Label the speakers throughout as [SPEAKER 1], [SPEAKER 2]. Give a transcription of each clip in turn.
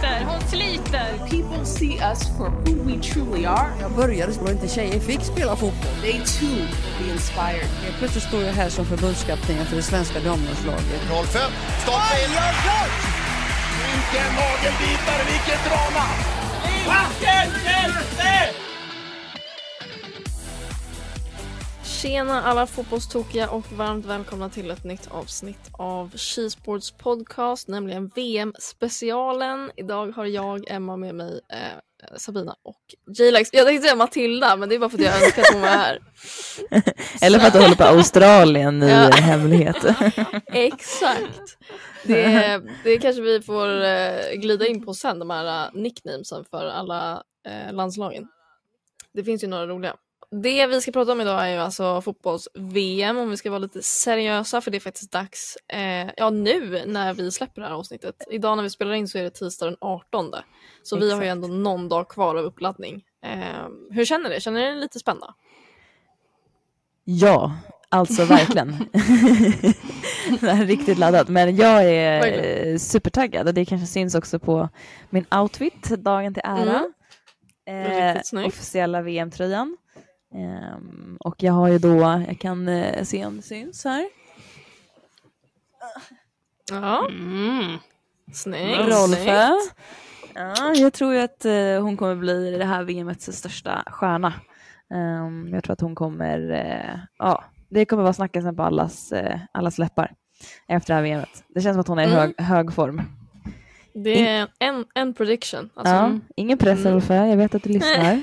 [SPEAKER 1] Sliter, hon sliter.
[SPEAKER 2] People see us for who we truly are.
[SPEAKER 3] Jag började och inte tjejer fick spela fotboll.
[SPEAKER 2] They too be inspired.
[SPEAKER 3] Helt plötsligt står jag här som förbundskapten för det svenska damlandslaget.
[SPEAKER 4] 05, stoppa in! Vilken nagelbitare, vilket drama!
[SPEAKER 5] Tjena alla fotbollstokiga och varmt välkomna till ett nytt avsnitt av Skisports podcast, nämligen VM-specialen. Idag har jag, Emma med mig, eh, Sabina och J-Lex. Jag tänkte säga Matilda, men det är bara för att jag önskar att hon var här.
[SPEAKER 6] Eller för att du håller på Australien i hemlighet.
[SPEAKER 5] Exakt. Det, det kanske vi får eh, glida in på sen, de här eh, nicknamesen för alla eh, landslagen. Det finns ju några roliga. Det vi ska prata om idag är ju alltså fotbolls-VM om vi ska vara lite seriösa för det är faktiskt dags, eh, ja nu när vi släpper det här avsnittet. Idag när vi spelar in så är det tisdag den 18. Så vi har ju ändå någon dag kvar av uppladdning. Eh, hur känner ni? Känner ni er lite spända?
[SPEAKER 6] Ja, alltså verkligen. riktigt laddat. Men jag är
[SPEAKER 5] Verkligen.
[SPEAKER 6] eh, supertaggad och det kanske syns också på min outfit, dagen till ära.
[SPEAKER 5] Mm. Snyggt.
[SPEAKER 6] officiella VM-tröjan. Ehm, och jag har ju då, jag kan eh, se om det syns här,
[SPEAKER 5] Ja,
[SPEAKER 1] Mm.
[SPEAKER 5] snyggt.
[SPEAKER 6] Rolfö. Ja, jag tror ju att eh, hon kommer bli det här VMets största stjärna. Ehm, jag tror att hon kommer, eh, ja, det kommer vara snackelsen på allas, uh, allas läppar efter det här VMet. Det känns som att hon är i
[SPEAKER 5] Mm.
[SPEAKER 6] hög, hög form.
[SPEAKER 5] Det är en, en prediction. Alltså,
[SPEAKER 6] Ja, ingen press
[SPEAKER 5] Mm.
[SPEAKER 6] Rolfö, jag vet att du lyssnar.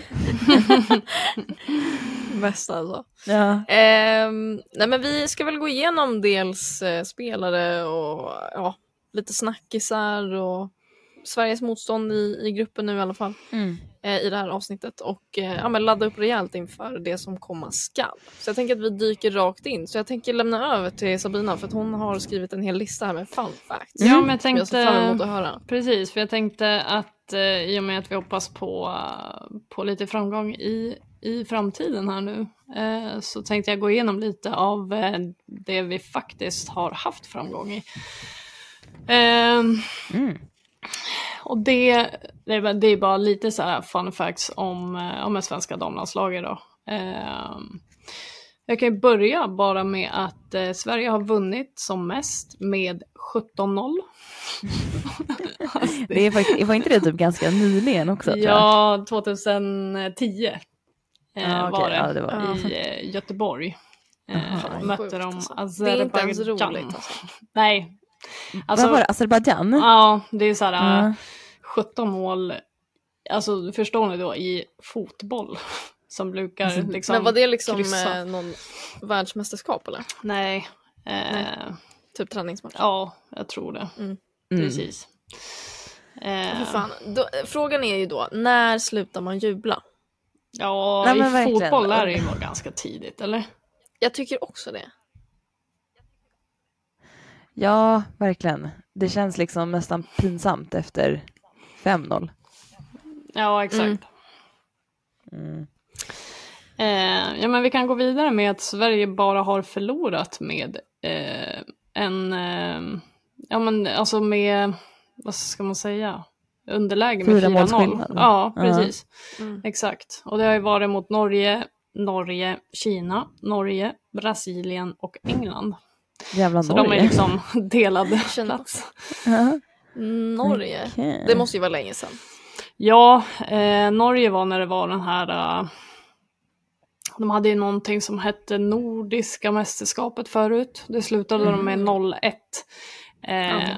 [SPEAKER 5] Bäst alltså.
[SPEAKER 6] ja.
[SPEAKER 5] Ehm, nej men vi ska väl gå igenom dels eh, spelare och ja, lite snackisar och Sveriges motstånd i, i gruppen nu i alla fall
[SPEAKER 6] Mm.
[SPEAKER 5] Eh, i det här avsnittet och eh, ja, men ladda upp rejält inför det som komma skall. Så jag tänker att vi dyker rakt in. Så jag tänker lämna över till Sabina för att hon har skrivit en hel lista här med fun facts.
[SPEAKER 1] Ja, men jag
[SPEAKER 5] Som jag ser fram emot
[SPEAKER 1] tänkte...
[SPEAKER 5] att höra.
[SPEAKER 1] Precis, för jag tänkte att eh, i och med att vi hoppas på, på lite framgång i, i framtiden här nu eh, så tänkte jag gå igenom lite av eh, det vi faktiskt har haft framgång i. Ehm,
[SPEAKER 6] Mm.
[SPEAKER 1] Och det, det, är, bara- det är bara lite så här fun facts om, eh, om det svenska damlandslaget då. Ehm, jag kan börja bara med att eh, Sverige har vunnit som mest med 17-0. Alltså,
[SPEAKER 6] Det är faktiskt, var inte det typ ganska nyligen också? tror jag?
[SPEAKER 1] Ja, 2010 eh,
[SPEAKER 6] Ja, okej.
[SPEAKER 1] var det,
[SPEAKER 6] Ja, det var-
[SPEAKER 1] i eh, Göteborg. Eh,
[SPEAKER 5] Fan,
[SPEAKER 1] mötte
[SPEAKER 5] sjukt,
[SPEAKER 1] de
[SPEAKER 5] alltså. Det är inte ens
[SPEAKER 1] Azerbajdzjan.
[SPEAKER 5] roligt alltså.
[SPEAKER 1] Nej.
[SPEAKER 6] Vad
[SPEAKER 1] Alltså,
[SPEAKER 6] var det, Azerbajdzjan?
[SPEAKER 1] ja, det är så här
[SPEAKER 6] Ja.
[SPEAKER 1] 17 mål, alltså förstår ni då, i fotboll. Som brukar
[SPEAKER 6] Alltså,
[SPEAKER 1] liksom
[SPEAKER 5] Men var det liksom
[SPEAKER 1] kryssa.
[SPEAKER 5] eh, någon världsmästerskap eller?
[SPEAKER 1] Nej. Eh,
[SPEAKER 5] Nej. Typ träningsmatch?
[SPEAKER 1] Ja, jag tror det.
[SPEAKER 6] Mm.
[SPEAKER 1] Precis. Eh,
[SPEAKER 5] För fan. Då, frågan är ju då, när slutar man jubla?
[SPEAKER 1] Ja,
[SPEAKER 6] Nej,
[SPEAKER 1] i
[SPEAKER 6] verkligen.
[SPEAKER 1] fotboll är det ju ganska tidigt, eller?
[SPEAKER 5] Jag tycker också det.
[SPEAKER 6] Ja, verkligen. Det känns liksom nästan pinsamt efter 5-0.
[SPEAKER 1] Ja, exakt.
[SPEAKER 6] Mm.
[SPEAKER 1] Eh, ja, men vi kan gå vidare med att Sverige bara har förlorat med eh, en, eh, ja men alltså med, vad ska man säga, underläge med
[SPEAKER 6] Fyra
[SPEAKER 1] 4-0.
[SPEAKER 6] måls skillnad.
[SPEAKER 1] Ja, precis.
[SPEAKER 5] Mm.
[SPEAKER 1] Exakt. Och det har ju varit mot Norge, Norge, Kina, Norge, Brasilien och England.
[SPEAKER 6] Jävla
[SPEAKER 1] Så
[SPEAKER 6] Norge.
[SPEAKER 1] de är liksom delad plats.
[SPEAKER 6] Ja,
[SPEAKER 5] Norge.
[SPEAKER 6] okej.
[SPEAKER 5] Det måste ju vara länge sedan.
[SPEAKER 1] Ja, eh, Norge var när det var den här... eh, de hade ju någonting som hette Nordiska mästerskapet förut. Det slutade de med 0-1. Eh,
[SPEAKER 5] Okej.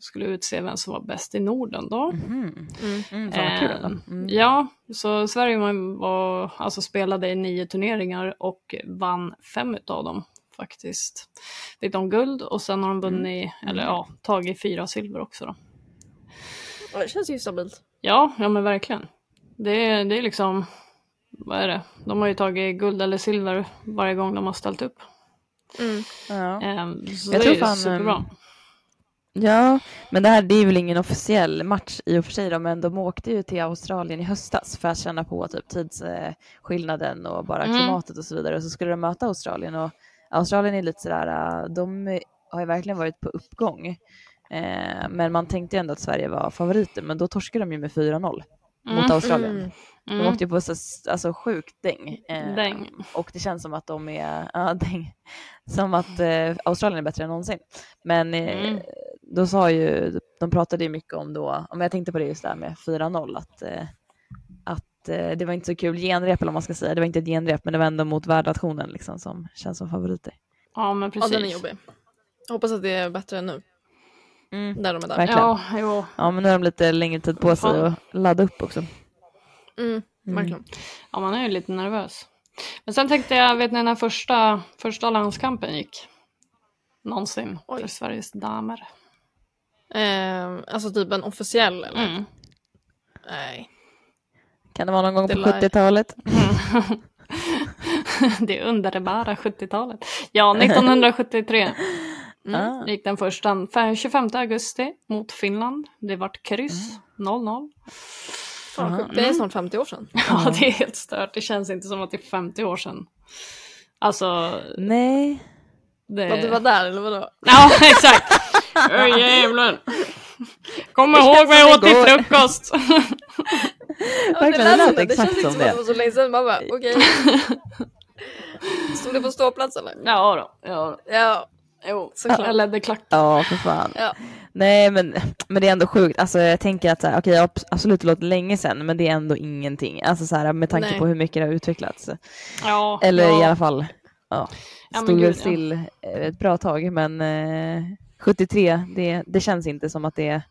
[SPEAKER 1] Skulle utse vem som var bäst i Norden då.
[SPEAKER 6] Mhm.
[SPEAKER 5] Mm.
[SPEAKER 6] Mm, kul
[SPEAKER 1] Eh,
[SPEAKER 6] ändå. Mm.
[SPEAKER 1] Ja, så Sverige var, var, alltså spelade i nio turneringar och vann fem utav dem faktiskt. Fick de guld och sen har de vunnit, eller ja, tagit fyra silver också då.
[SPEAKER 5] Ja, Det känns ju stabilt.
[SPEAKER 1] Ja, ja men verkligen. Det är, det är liksom, vad är det? De har ju tagit guld eller silver varje gång de har ställt upp.
[SPEAKER 5] Mm.
[SPEAKER 6] Ja.
[SPEAKER 1] Ehm, så
[SPEAKER 6] Jag
[SPEAKER 1] det
[SPEAKER 6] tror
[SPEAKER 1] är
[SPEAKER 6] fan,
[SPEAKER 1] superbra.
[SPEAKER 6] ehm, Ja, men det här det är väl ingen officiell match i och för sig då, men de åkte ju till Australien i höstas för att känna på typ tidsskillnaden och bara
[SPEAKER 1] Mm.
[SPEAKER 6] klimatet och så vidare. Och så skulle de möta Australien och Australien är lite sådär, äh, de har ju verkligen varit på uppgång. Eh, men man tänkte ju ändå att Sverige var favoriter, men då torskade de ju med 4-0 mot
[SPEAKER 1] Mm.
[SPEAKER 6] Australien.
[SPEAKER 5] Mm.
[SPEAKER 6] De
[SPEAKER 1] Mm.
[SPEAKER 6] åkte ju på så, alltså sjukt däng. Eh,
[SPEAKER 1] Däng.
[SPEAKER 6] Och det känns som att de är, ja, däng, som att eh, Australien är bättre än någonsin. Men eh,
[SPEAKER 1] Mm.
[SPEAKER 6] då sa ju, de pratade ju mycket om då, om jag tänkte på det just där med 4-0, att, eh, att eh, det var inte så kul genrep eller vad man ska säga, det var inte ett genrep men det var ändå mot värdnationen liksom som känns som favoriter.
[SPEAKER 1] Ja, men
[SPEAKER 5] Ja,
[SPEAKER 1] precis.
[SPEAKER 5] den är jobbig. Jag hoppas att det är bättre än nu. När de är där.
[SPEAKER 6] Verkligen.
[SPEAKER 1] Ja, jo.
[SPEAKER 6] Ja men nu har de lite längre tid på sig att ladda upp också.
[SPEAKER 5] Mm, verkligen.
[SPEAKER 1] Ja, man är ju lite nervös. Men sen tänkte jag, vet ni när första, första landskampen gick? Någonsin
[SPEAKER 5] Oj.
[SPEAKER 1] för Sveriges damer.
[SPEAKER 5] Eh, alltså typ en officiell eller?
[SPEAKER 1] Mm.
[SPEAKER 5] Nej.
[SPEAKER 6] Kan det vara någon gång
[SPEAKER 5] Det
[SPEAKER 6] på
[SPEAKER 5] lär-
[SPEAKER 6] 70-talet?
[SPEAKER 1] det underbara 70-talet. Ja, 1973
[SPEAKER 6] Ah.
[SPEAKER 1] gick den första. För 25 augusti mot Finland. Det vart kryss, 0-0.
[SPEAKER 5] Fan,
[SPEAKER 6] Aha.
[SPEAKER 5] sjukt. Det är snart 50 år sedan.
[SPEAKER 1] Ja, det är helt stört. Det känns inte som att det är 50 år sedan. Alltså,
[SPEAKER 6] Nej.
[SPEAKER 1] det...
[SPEAKER 5] Du var där eller vadå?
[SPEAKER 1] Ja, exakt. Åh jävlar. Kom ihåg vad jag åt till frukost.
[SPEAKER 6] Verkligen, det lät exakt
[SPEAKER 5] känns inte
[SPEAKER 6] som
[SPEAKER 5] som
[SPEAKER 6] det.
[SPEAKER 5] att det var så länge sedan. Man bara, okej. Stod det på ståplats eller?
[SPEAKER 1] ja då, ja då.
[SPEAKER 5] Ja,
[SPEAKER 1] Jo,
[SPEAKER 5] Såklart.
[SPEAKER 1] jag ledde klacken.
[SPEAKER 6] Ja, för fan.
[SPEAKER 5] Ja.
[SPEAKER 6] Nej, men, men det är ändå sjukt. Alltså, jag tänker att så här, ab- absolut det låter länge sedan, men det är ändå ingenting. Alltså så här, med tanke
[SPEAKER 5] Nej.
[SPEAKER 6] på hur mycket det har utvecklats.
[SPEAKER 1] Ja,
[SPEAKER 6] Eller
[SPEAKER 1] ja.
[SPEAKER 6] i alla fall, ja,
[SPEAKER 1] Ja, men
[SPEAKER 6] stod väl
[SPEAKER 1] ja.
[SPEAKER 6] still eh, ett bra tag, men eh, 73, det, det känns inte som att det är,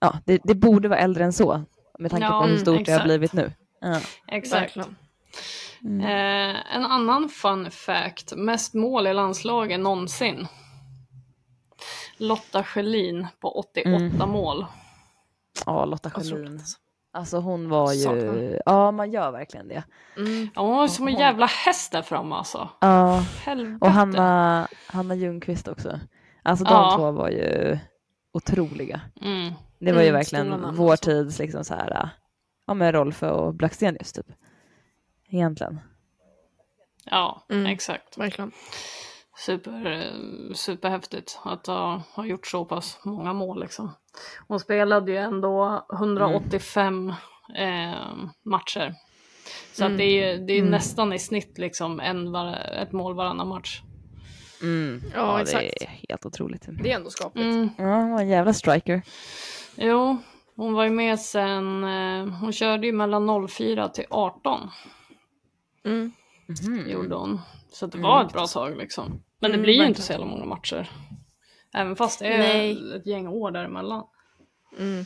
[SPEAKER 6] ja, det, det borde vara äldre än så, med tanke
[SPEAKER 1] Ja,
[SPEAKER 6] på hur
[SPEAKER 1] mm,
[SPEAKER 6] stort det har blivit nu. Ja.
[SPEAKER 1] Exakt.
[SPEAKER 5] verkligen.
[SPEAKER 1] Eh, en annan fun fact. Mest mål i landslaget någonsin. Lotta Schelin på 88
[SPEAKER 6] Mm.
[SPEAKER 1] mål.
[SPEAKER 6] Ja, Lotta Schelin.
[SPEAKER 5] alltså.
[SPEAKER 6] Alltså hon var ju, ja man gör verkligen det.
[SPEAKER 5] Mm.
[SPEAKER 1] Ja, hon var som en jävla häst där framme alltså.
[SPEAKER 6] Ja,
[SPEAKER 1] Helvete.
[SPEAKER 6] och Hanna, Hanna Ljungqvist också. Alltså de
[SPEAKER 1] Ja.
[SPEAKER 6] två var ju otroliga.
[SPEAKER 1] Mm.
[SPEAKER 6] Det var ju
[SPEAKER 5] Mm,
[SPEAKER 6] verkligen vår tids liksom så här, ja med Rolfö och Blackstenius typ. Egentligen.
[SPEAKER 1] Ja,
[SPEAKER 5] Mm.
[SPEAKER 1] exakt.
[SPEAKER 5] Verkligen.
[SPEAKER 1] Super, eh, superhäftigt att ha, ha gjort så pass många mål. Liksom. Hon spelade ju ändå 185 eh, matcher. Så att det är, ju- det är ju nästan i snitt liksom en var, ett mål varannan match.
[SPEAKER 6] Mm.
[SPEAKER 5] Ja,
[SPEAKER 6] det
[SPEAKER 5] exakt.
[SPEAKER 6] är helt otroligt.
[SPEAKER 5] Det är ändå skapligt.
[SPEAKER 1] Mm.
[SPEAKER 6] Ja, hon var en jävla striker.
[SPEAKER 1] Jo, hon var ju med sen, eh, hon körde ju mellan 04 till 18
[SPEAKER 5] Mm.
[SPEAKER 1] gjorde hon. Så det var ett bra tag liksom. Men det
[SPEAKER 5] Mm,
[SPEAKER 1] blir ju inte så jävla många matcher. Även fast det är
[SPEAKER 5] Nej.
[SPEAKER 1] ett gäng år däremellan.
[SPEAKER 5] Mm.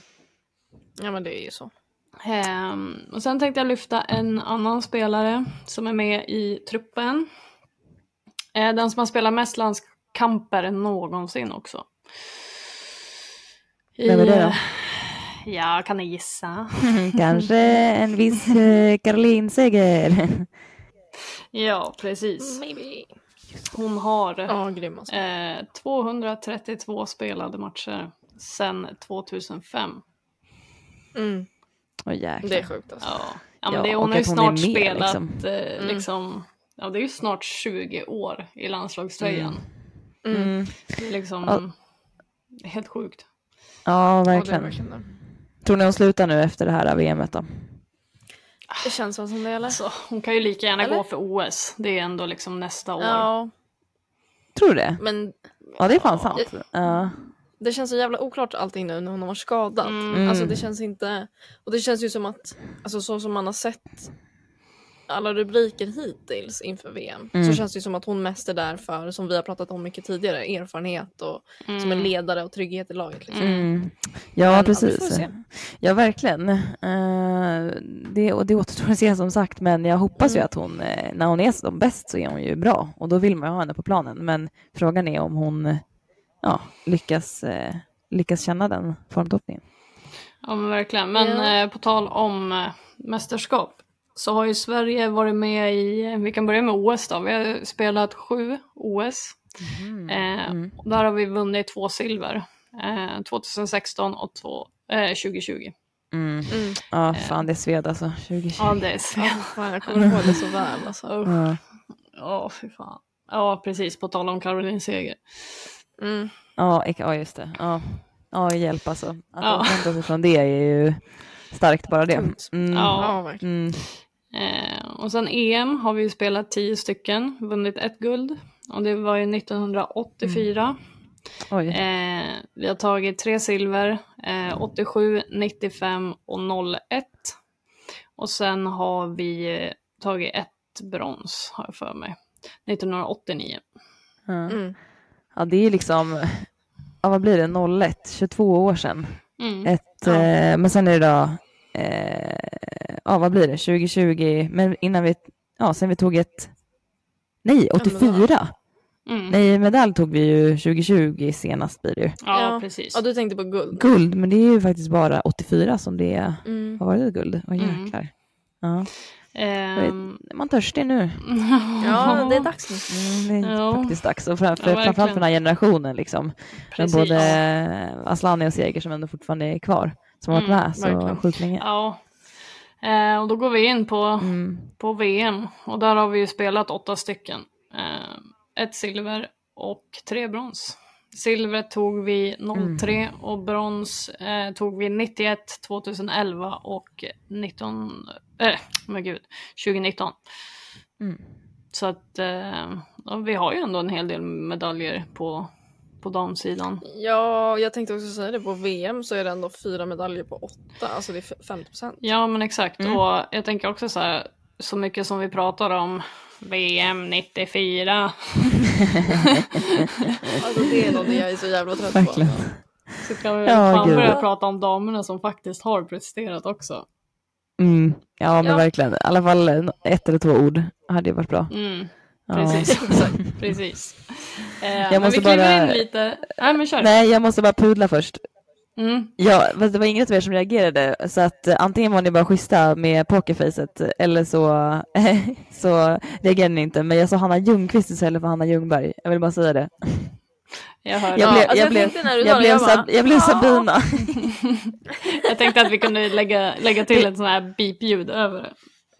[SPEAKER 5] Ja men det är ju så.
[SPEAKER 1] Ehm, och sen tänkte jag lyfta en annan spelare som är med i truppen. Eh, den som har spelat mest landskamper någonsin också.
[SPEAKER 6] Vem är det då?
[SPEAKER 1] Ja, kan ni gissa?
[SPEAKER 6] Kanske en viss eh, Caroline Seger.
[SPEAKER 1] Ja, precis.
[SPEAKER 5] Maybe.
[SPEAKER 1] Hon har
[SPEAKER 5] alltså.
[SPEAKER 1] eh, 232 spelade matcher sedan 2005.
[SPEAKER 5] Mm.
[SPEAKER 6] Jäklar.
[SPEAKER 5] Det är sjukt alltså.
[SPEAKER 1] Ja, ja men det, hon har ju snart
[SPEAKER 6] med,
[SPEAKER 1] spelat
[SPEAKER 6] liksom.
[SPEAKER 1] liksom.
[SPEAKER 5] Mm.
[SPEAKER 1] liksom, ja det är ju snart 20 år i landslagströjan.
[SPEAKER 5] Mm.
[SPEAKER 6] Mm.
[SPEAKER 1] Det är liksom helt sjukt.
[SPEAKER 6] Ja,
[SPEAKER 5] Ja,
[SPEAKER 6] verkligen.
[SPEAKER 5] verkligen det.
[SPEAKER 6] Tror ni hon slutar nu efter det här VMet då?
[SPEAKER 5] det känns väl som det eller?
[SPEAKER 1] Så hon kan ju lika gärna
[SPEAKER 5] Eller?
[SPEAKER 1] gå för OS. Det är ändå liksom nästa år.
[SPEAKER 5] Ja,
[SPEAKER 6] Tror du det?
[SPEAKER 5] men
[SPEAKER 6] Ja, det är fan sant. Ja.
[SPEAKER 5] det känns så jävla oklart allting nu när hon har varit skadad.
[SPEAKER 1] Mm.
[SPEAKER 5] Alltså det känns inte... Och det känns ju som att, alltså så som man har sett alla rubriker hittills inför VM
[SPEAKER 6] Mm.
[SPEAKER 5] så känns det som att hon mest är där för, som vi har pratat om mycket tidigare, erfarenhet och som en ledare och trygghet i laget. Liksom.
[SPEAKER 6] Mm. Ja,
[SPEAKER 5] Men, ja,
[SPEAKER 6] precis.
[SPEAKER 5] se.
[SPEAKER 6] Ja, verkligen. Eh, det, och det återstår att se som sagt, men jag hoppas ju
[SPEAKER 5] Mm.
[SPEAKER 6] att hon, eh, när hon är som bäst så är hon ju bra och då vill man ju ha henne på planen. Men frågan är om hon ja, lyckas, eh, lyckas känna den formtoppningen.
[SPEAKER 1] Ja men verkligen. Men
[SPEAKER 5] Ja.
[SPEAKER 1] eh, på tal om eh, mästerskap så har ju Sverige varit med i, vi kan börja med OS då. Vi har spelat sju OS. Eh, och Där har vi vunnit två silver. Eh, 2016 och två, eh, 2020.
[SPEAKER 6] Mm.
[SPEAKER 5] Mm.
[SPEAKER 6] Ja, fan det sved alltså. 2020.
[SPEAKER 1] Ja, det är sved.
[SPEAKER 5] Fan, jag kommer ihåg det så väl alltså.
[SPEAKER 6] Ja.
[SPEAKER 1] Ja, fy fan. Ja, precis. På tal om Caroline Seger.
[SPEAKER 5] Mm.
[SPEAKER 6] Ja, ja, just det. Ja, ja hjälp alltså. Att
[SPEAKER 1] Ja.
[SPEAKER 6] återhämta sig från det är ju starkt bara det. Mm.
[SPEAKER 1] Ja.
[SPEAKER 5] Ja, verkligen.
[SPEAKER 6] Mm.
[SPEAKER 1] Eh, och sen EM har vi ju spelat tio stycken, vunnit ett guld. Och det var ju 1984.
[SPEAKER 6] Oj.
[SPEAKER 1] Eh, vi har tagit tre silver, eh, 87, 95 och 01. Och sen har vi eh, tagit ett brons, har jag för mig. 1989.
[SPEAKER 6] Ja.
[SPEAKER 5] Mm.
[SPEAKER 6] ja, det är ju liksom, ja, vad blir det, 01, 22 år sedan.
[SPEAKER 1] Mm.
[SPEAKER 6] Ett,
[SPEAKER 5] Ja.
[SPEAKER 6] eh, men sen är det då, eh, ja vad blir det, 2020, men innan vi, ja sen vi tog ett, nej
[SPEAKER 5] men
[SPEAKER 6] 84,
[SPEAKER 1] Mm.
[SPEAKER 6] nej medalj tog vi ju 2020 senast blir det ju.
[SPEAKER 1] Ja,
[SPEAKER 5] Ja.
[SPEAKER 1] precis.
[SPEAKER 5] Ja, du tänkte på guld.
[SPEAKER 6] Guld, men det är ju faktiskt bara 84 som det
[SPEAKER 5] Mm.
[SPEAKER 6] har varit ett guld. Åh
[SPEAKER 1] Mm.
[SPEAKER 6] jäklar. Ja. Är man törstig nu?
[SPEAKER 5] Ja, det är dags nu.
[SPEAKER 6] Mm, det är
[SPEAKER 1] Ja.
[SPEAKER 6] faktiskt dags. Och framför,
[SPEAKER 1] Ja,
[SPEAKER 6] framförallt för den här generationen liksom. Med
[SPEAKER 1] Precis.
[SPEAKER 6] både Aslani och Seger som ändå fortfarande är kvar. Som har varit
[SPEAKER 1] Mm,
[SPEAKER 6] med så
[SPEAKER 5] verkligen.
[SPEAKER 6] sjukt länge.
[SPEAKER 1] Ja. Eh, och då går vi in på,
[SPEAKER 6] Mm.
[SPEAKER 1] på VM. Och där har vi ju spelat åtta stycken. Eh, ett silver och tre brons. Silvret tog vi 03 och brons eh, tog vi 91, 2011 och 19, eh, men gud, 2019.
[SPEAKER 6] Mm.
[SPEAKER 1] Så att eh, vi har ju ändå en hel del medaljer på, på damsidan.
[SPEAKER 5] Ja, jag tänkte också säga det. På VM så är det ändå fyra medaljer på åtta. Alltså det är f- 50 procent.
[SPEAKER 1] Ja men exakt
[SPEAKER 6] Mm.
[SPEAKER 1] och jag tänker också så här, så mycket som vi pratar om VM 94
[SPEAKER 5] Alltså det är någonting jag är så jävla trött
[SPEAKER 6] Verkligen.
[SPEAKER 5] på.
[SPEAKER 1] så kan vi
[SPEAKER 6] Ja,
[SPEAKER 1] fan börja prata om damerna som faktiskt har presterat också.
[SPEAKER 6] Mm. Ja men
[SPEAKER 5] Ja.
[SPEAKER 6] verkligen. I alla fall ett eller två ord hade ju varit bra.
[SPEAKER 1] Mm. precis. Eh, men
[SPEAKER 6] måste
[SPEAKER 1] vi kliver
[SPEAKER 6] bara-
[SPEAKER 1] in lite, nej men kör.
[SPEAKER 6] Nej, jag måste bara pudla först.
[SPEAKER 1] Mm.
[SPEAKER 6] Ja, fast det var inget av er som reagerade, så att eh, antingen var ni bara schyssta med pokerfacet eller så, så reagerade ni inte. Men jag sa Hanna Ljungqvist istället för Hanna Ljungberg. Jag vill bara säga det.
[SPEAKER 1] Jag.
[SPEAKER 6] Jag
[SPEAKER 5] Ja,
[SPEAKER 6] blev,
[SPEAKER 5] alltså
[SPEAKER 6] jag
[SPEAKER 5] jag
[SPEAKER 6] jag
[SPEAKER 5] jag
[SPEAKER 6] Sab- jag. Sabina.
[SPEAKER 1] Jag tänkte att vi kunde lägga, lägga till ett sånt här beep-ljud över det.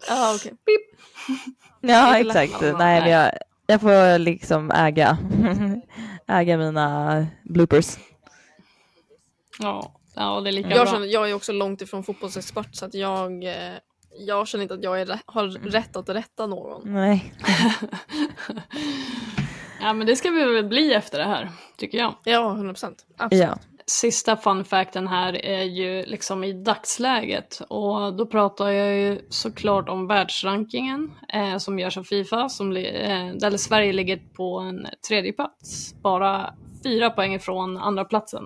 [SPEAKER 5] Ja, okej. Inte lätt
[SPEAKER 6] exakt. Nej, men jag, jag får liksom äga, äga mina bloopers.
[SPEAKER 1] Ja, ja det är lika
[SPEAKER 5] Jag,
[SPEAKER 1] bra.
[SPEAKER 5] känner, jag är också långt ifrån fotbollsexpert så att jag, eh, jag känner inte att jag är, har rätt att rätta någon.
[SPEAKER 6] Nej.
[SPEAKER 1] Ja men det ska vi väl bli efter det här, tycker jag.
[SPEAKER 5] Ja, 100 procent. Absolut.
[SPEAKER 6] Ja.
[SPEAKER 1] Sista fun facten här är ju liksom i dagsläget och då pratar jag ju såklart om världsrankingen eh, som görs av Fifa, som, eh, där Sverige ligger på en tredje plats. Bara fyra poäng ifrån andra platsen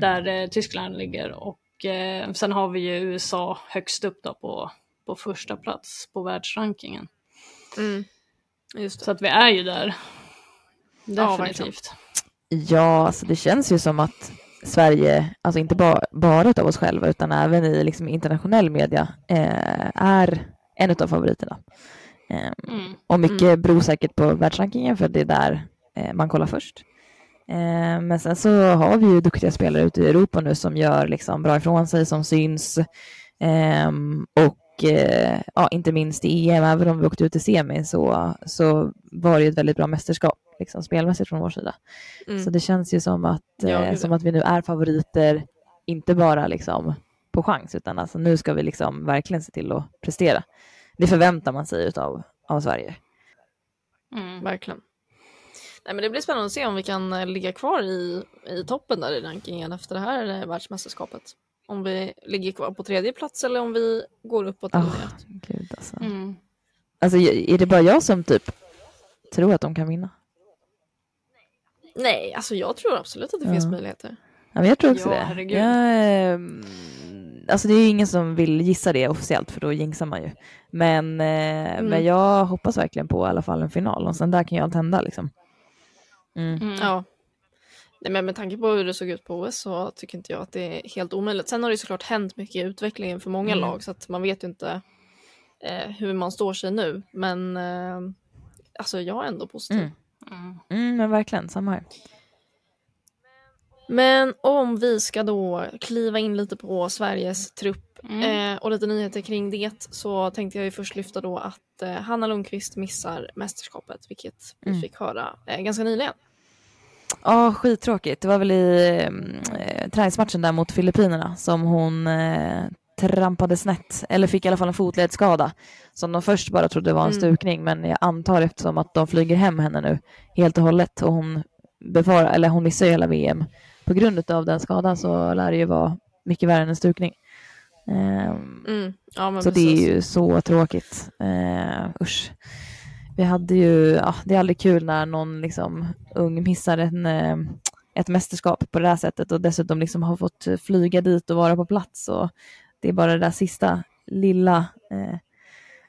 [SPEAKER 1] där eh, Tyskland ligger och eh, sen har vi ju USA högst upp då på, på första plats på världsrankingen.
[SPEAKER 5] Mm. Just det.
[SPEAKER 1] Så att vi är ju där.
[SPEAKER 5] Ja,
[SPEAKER 1] Definitivt.
[SPEAKER 6] Ja, alltså det känns ju som att Sverige, alltså inte ba, bara utav oss själva utan även i liksom internationell media, eh, är en utav favoriterna. Eh,
[SPEAKER 1] Mm.
[SPEAKER 6] och mycket beror säkert på världsrankingen för det är där eh, man kollar först. Eh, men sen så har vi ju duktiga spelare ute i Europa nu som gör liksom bra ifrån sig, som syns. Ehm, och eh, ja, inte minst i EM, även om vi åkte ut i semi så, så var det ett väldigt bra mästerskap liksom, spelmässigt från vår sida.
[SPEAKER 5] Mm.
[SPEAKER 6] Så det känns ju som att,
[SPEAKER 5] Ja,
[SPEAKER 6] eh,
[SPEAKER 5] gud,
[SPEAKER 6] som
[SPEAKER 5] ja.
[SPEAKER 6] att vi nu är favoriter, inte bara liksom på chans, utan alltså nu ska vi liksom verkligen se till att prestera. Det förväntar man sig utav, av Sverige.
[SPEAKER 1] Mm.
[SPEAKER 5] Verkligen. Nej, men det blir spännande att se om vi kan eh, ligga kvar i, i toppen där i rankingen efter det här eh, världsmästerskapet. Om vi ligger kvar på tredje plats eller om vi går uppåt
[SPEAKER 6] Ah,
[SPEAKER 5] neråt.
[SPEAKER 6] gud alltså.
[SPEAKER 1] Mm.
[SPEAKER 6] alltså. Är det bara jag som typ tror att de kan vinna?
[SPEAKER 5] Nej, alltså jag tror absolut att det
[SPEAKER 6] Ja.
[SPEAKER 5] finns möjligheter.
[SPEAKER 6] Ja, men jag tror också
[SPEAKER 1] Ja,
[SPEAKER 6] det.
[SPEAKER 1] herregud.
[SPEAKER 6] Jag, ehm, alltså det är ju ingen som vill gissa det officiellt för då jinxar man ju. Men, eh,
[SPEAKER 5] Mm.
[SPEAKER 6] men jag hoppas verkligen på i alla fall en final och sen där kan ju allt hända liksom. Mm.
[SPEAKER 1] Mm.
[SPEAKER 5] Ja. Nej, men med tanke på hur det såg ut på OS så tycker inte jag att det är helt omöjligt. Sen har det såklart hänt mycket i utvecklingen för många
[SPEAKER 6] Mm.
[SPEAKER 5] lag så att man vet ju inte eh, hur man står sig nu. Men eh, alltså jag är ändå positiv.
[SPEAKER 6] Mm.
[SPEAKER 1] Mm.
[SPEAKER 6] Mm, men verkligen, samma här.
[SPEAKER 5] Men om vi ska då kliva in lite på Sveriges trupp
[SPEAKER 1] Mm.
[SPEAKER 5] eh, och lite nyheter kring det så tänkte jag ju först lyfta då att eh, Hanna Lundqvist missar mästerskapet vilket vi
[SPEAKER 6] Mm.
[SPEAKER 5] fick höra eh, ganska nyligen.
[SPEAKER 6] Ja, skittråkigt. Det var väl i eh, träningsmatchen där mot Filippinerna som hon eh, trampade snett, eller fick i alla fall en fotledsskada som de först bara trodde var en
[SPEAKER 5] Mm.
[SPEAKER 6] stukning, men jag antar eftersom att de flyger hem henne nu helt och hållet och hon befarar, eller hon missar ju hela VM på grund av den skadan så lär det ju vara mycket värre än en stukning. Ehm,
[SPEAKER 5] Mm. Ja,
[SPEAKER 6] så
[SPEAKER 5] precis.
[SPEAKER 6] det är ju så tråkigt. Uh, usch. Vi hade ju, ja, det är aldrig kul när någon liksom ung missar en, eh, ett mästerskap på det här sättet och dessutom liksom har fått flyga dit och vara på plats. Och det är bara det där sista lilla, eh,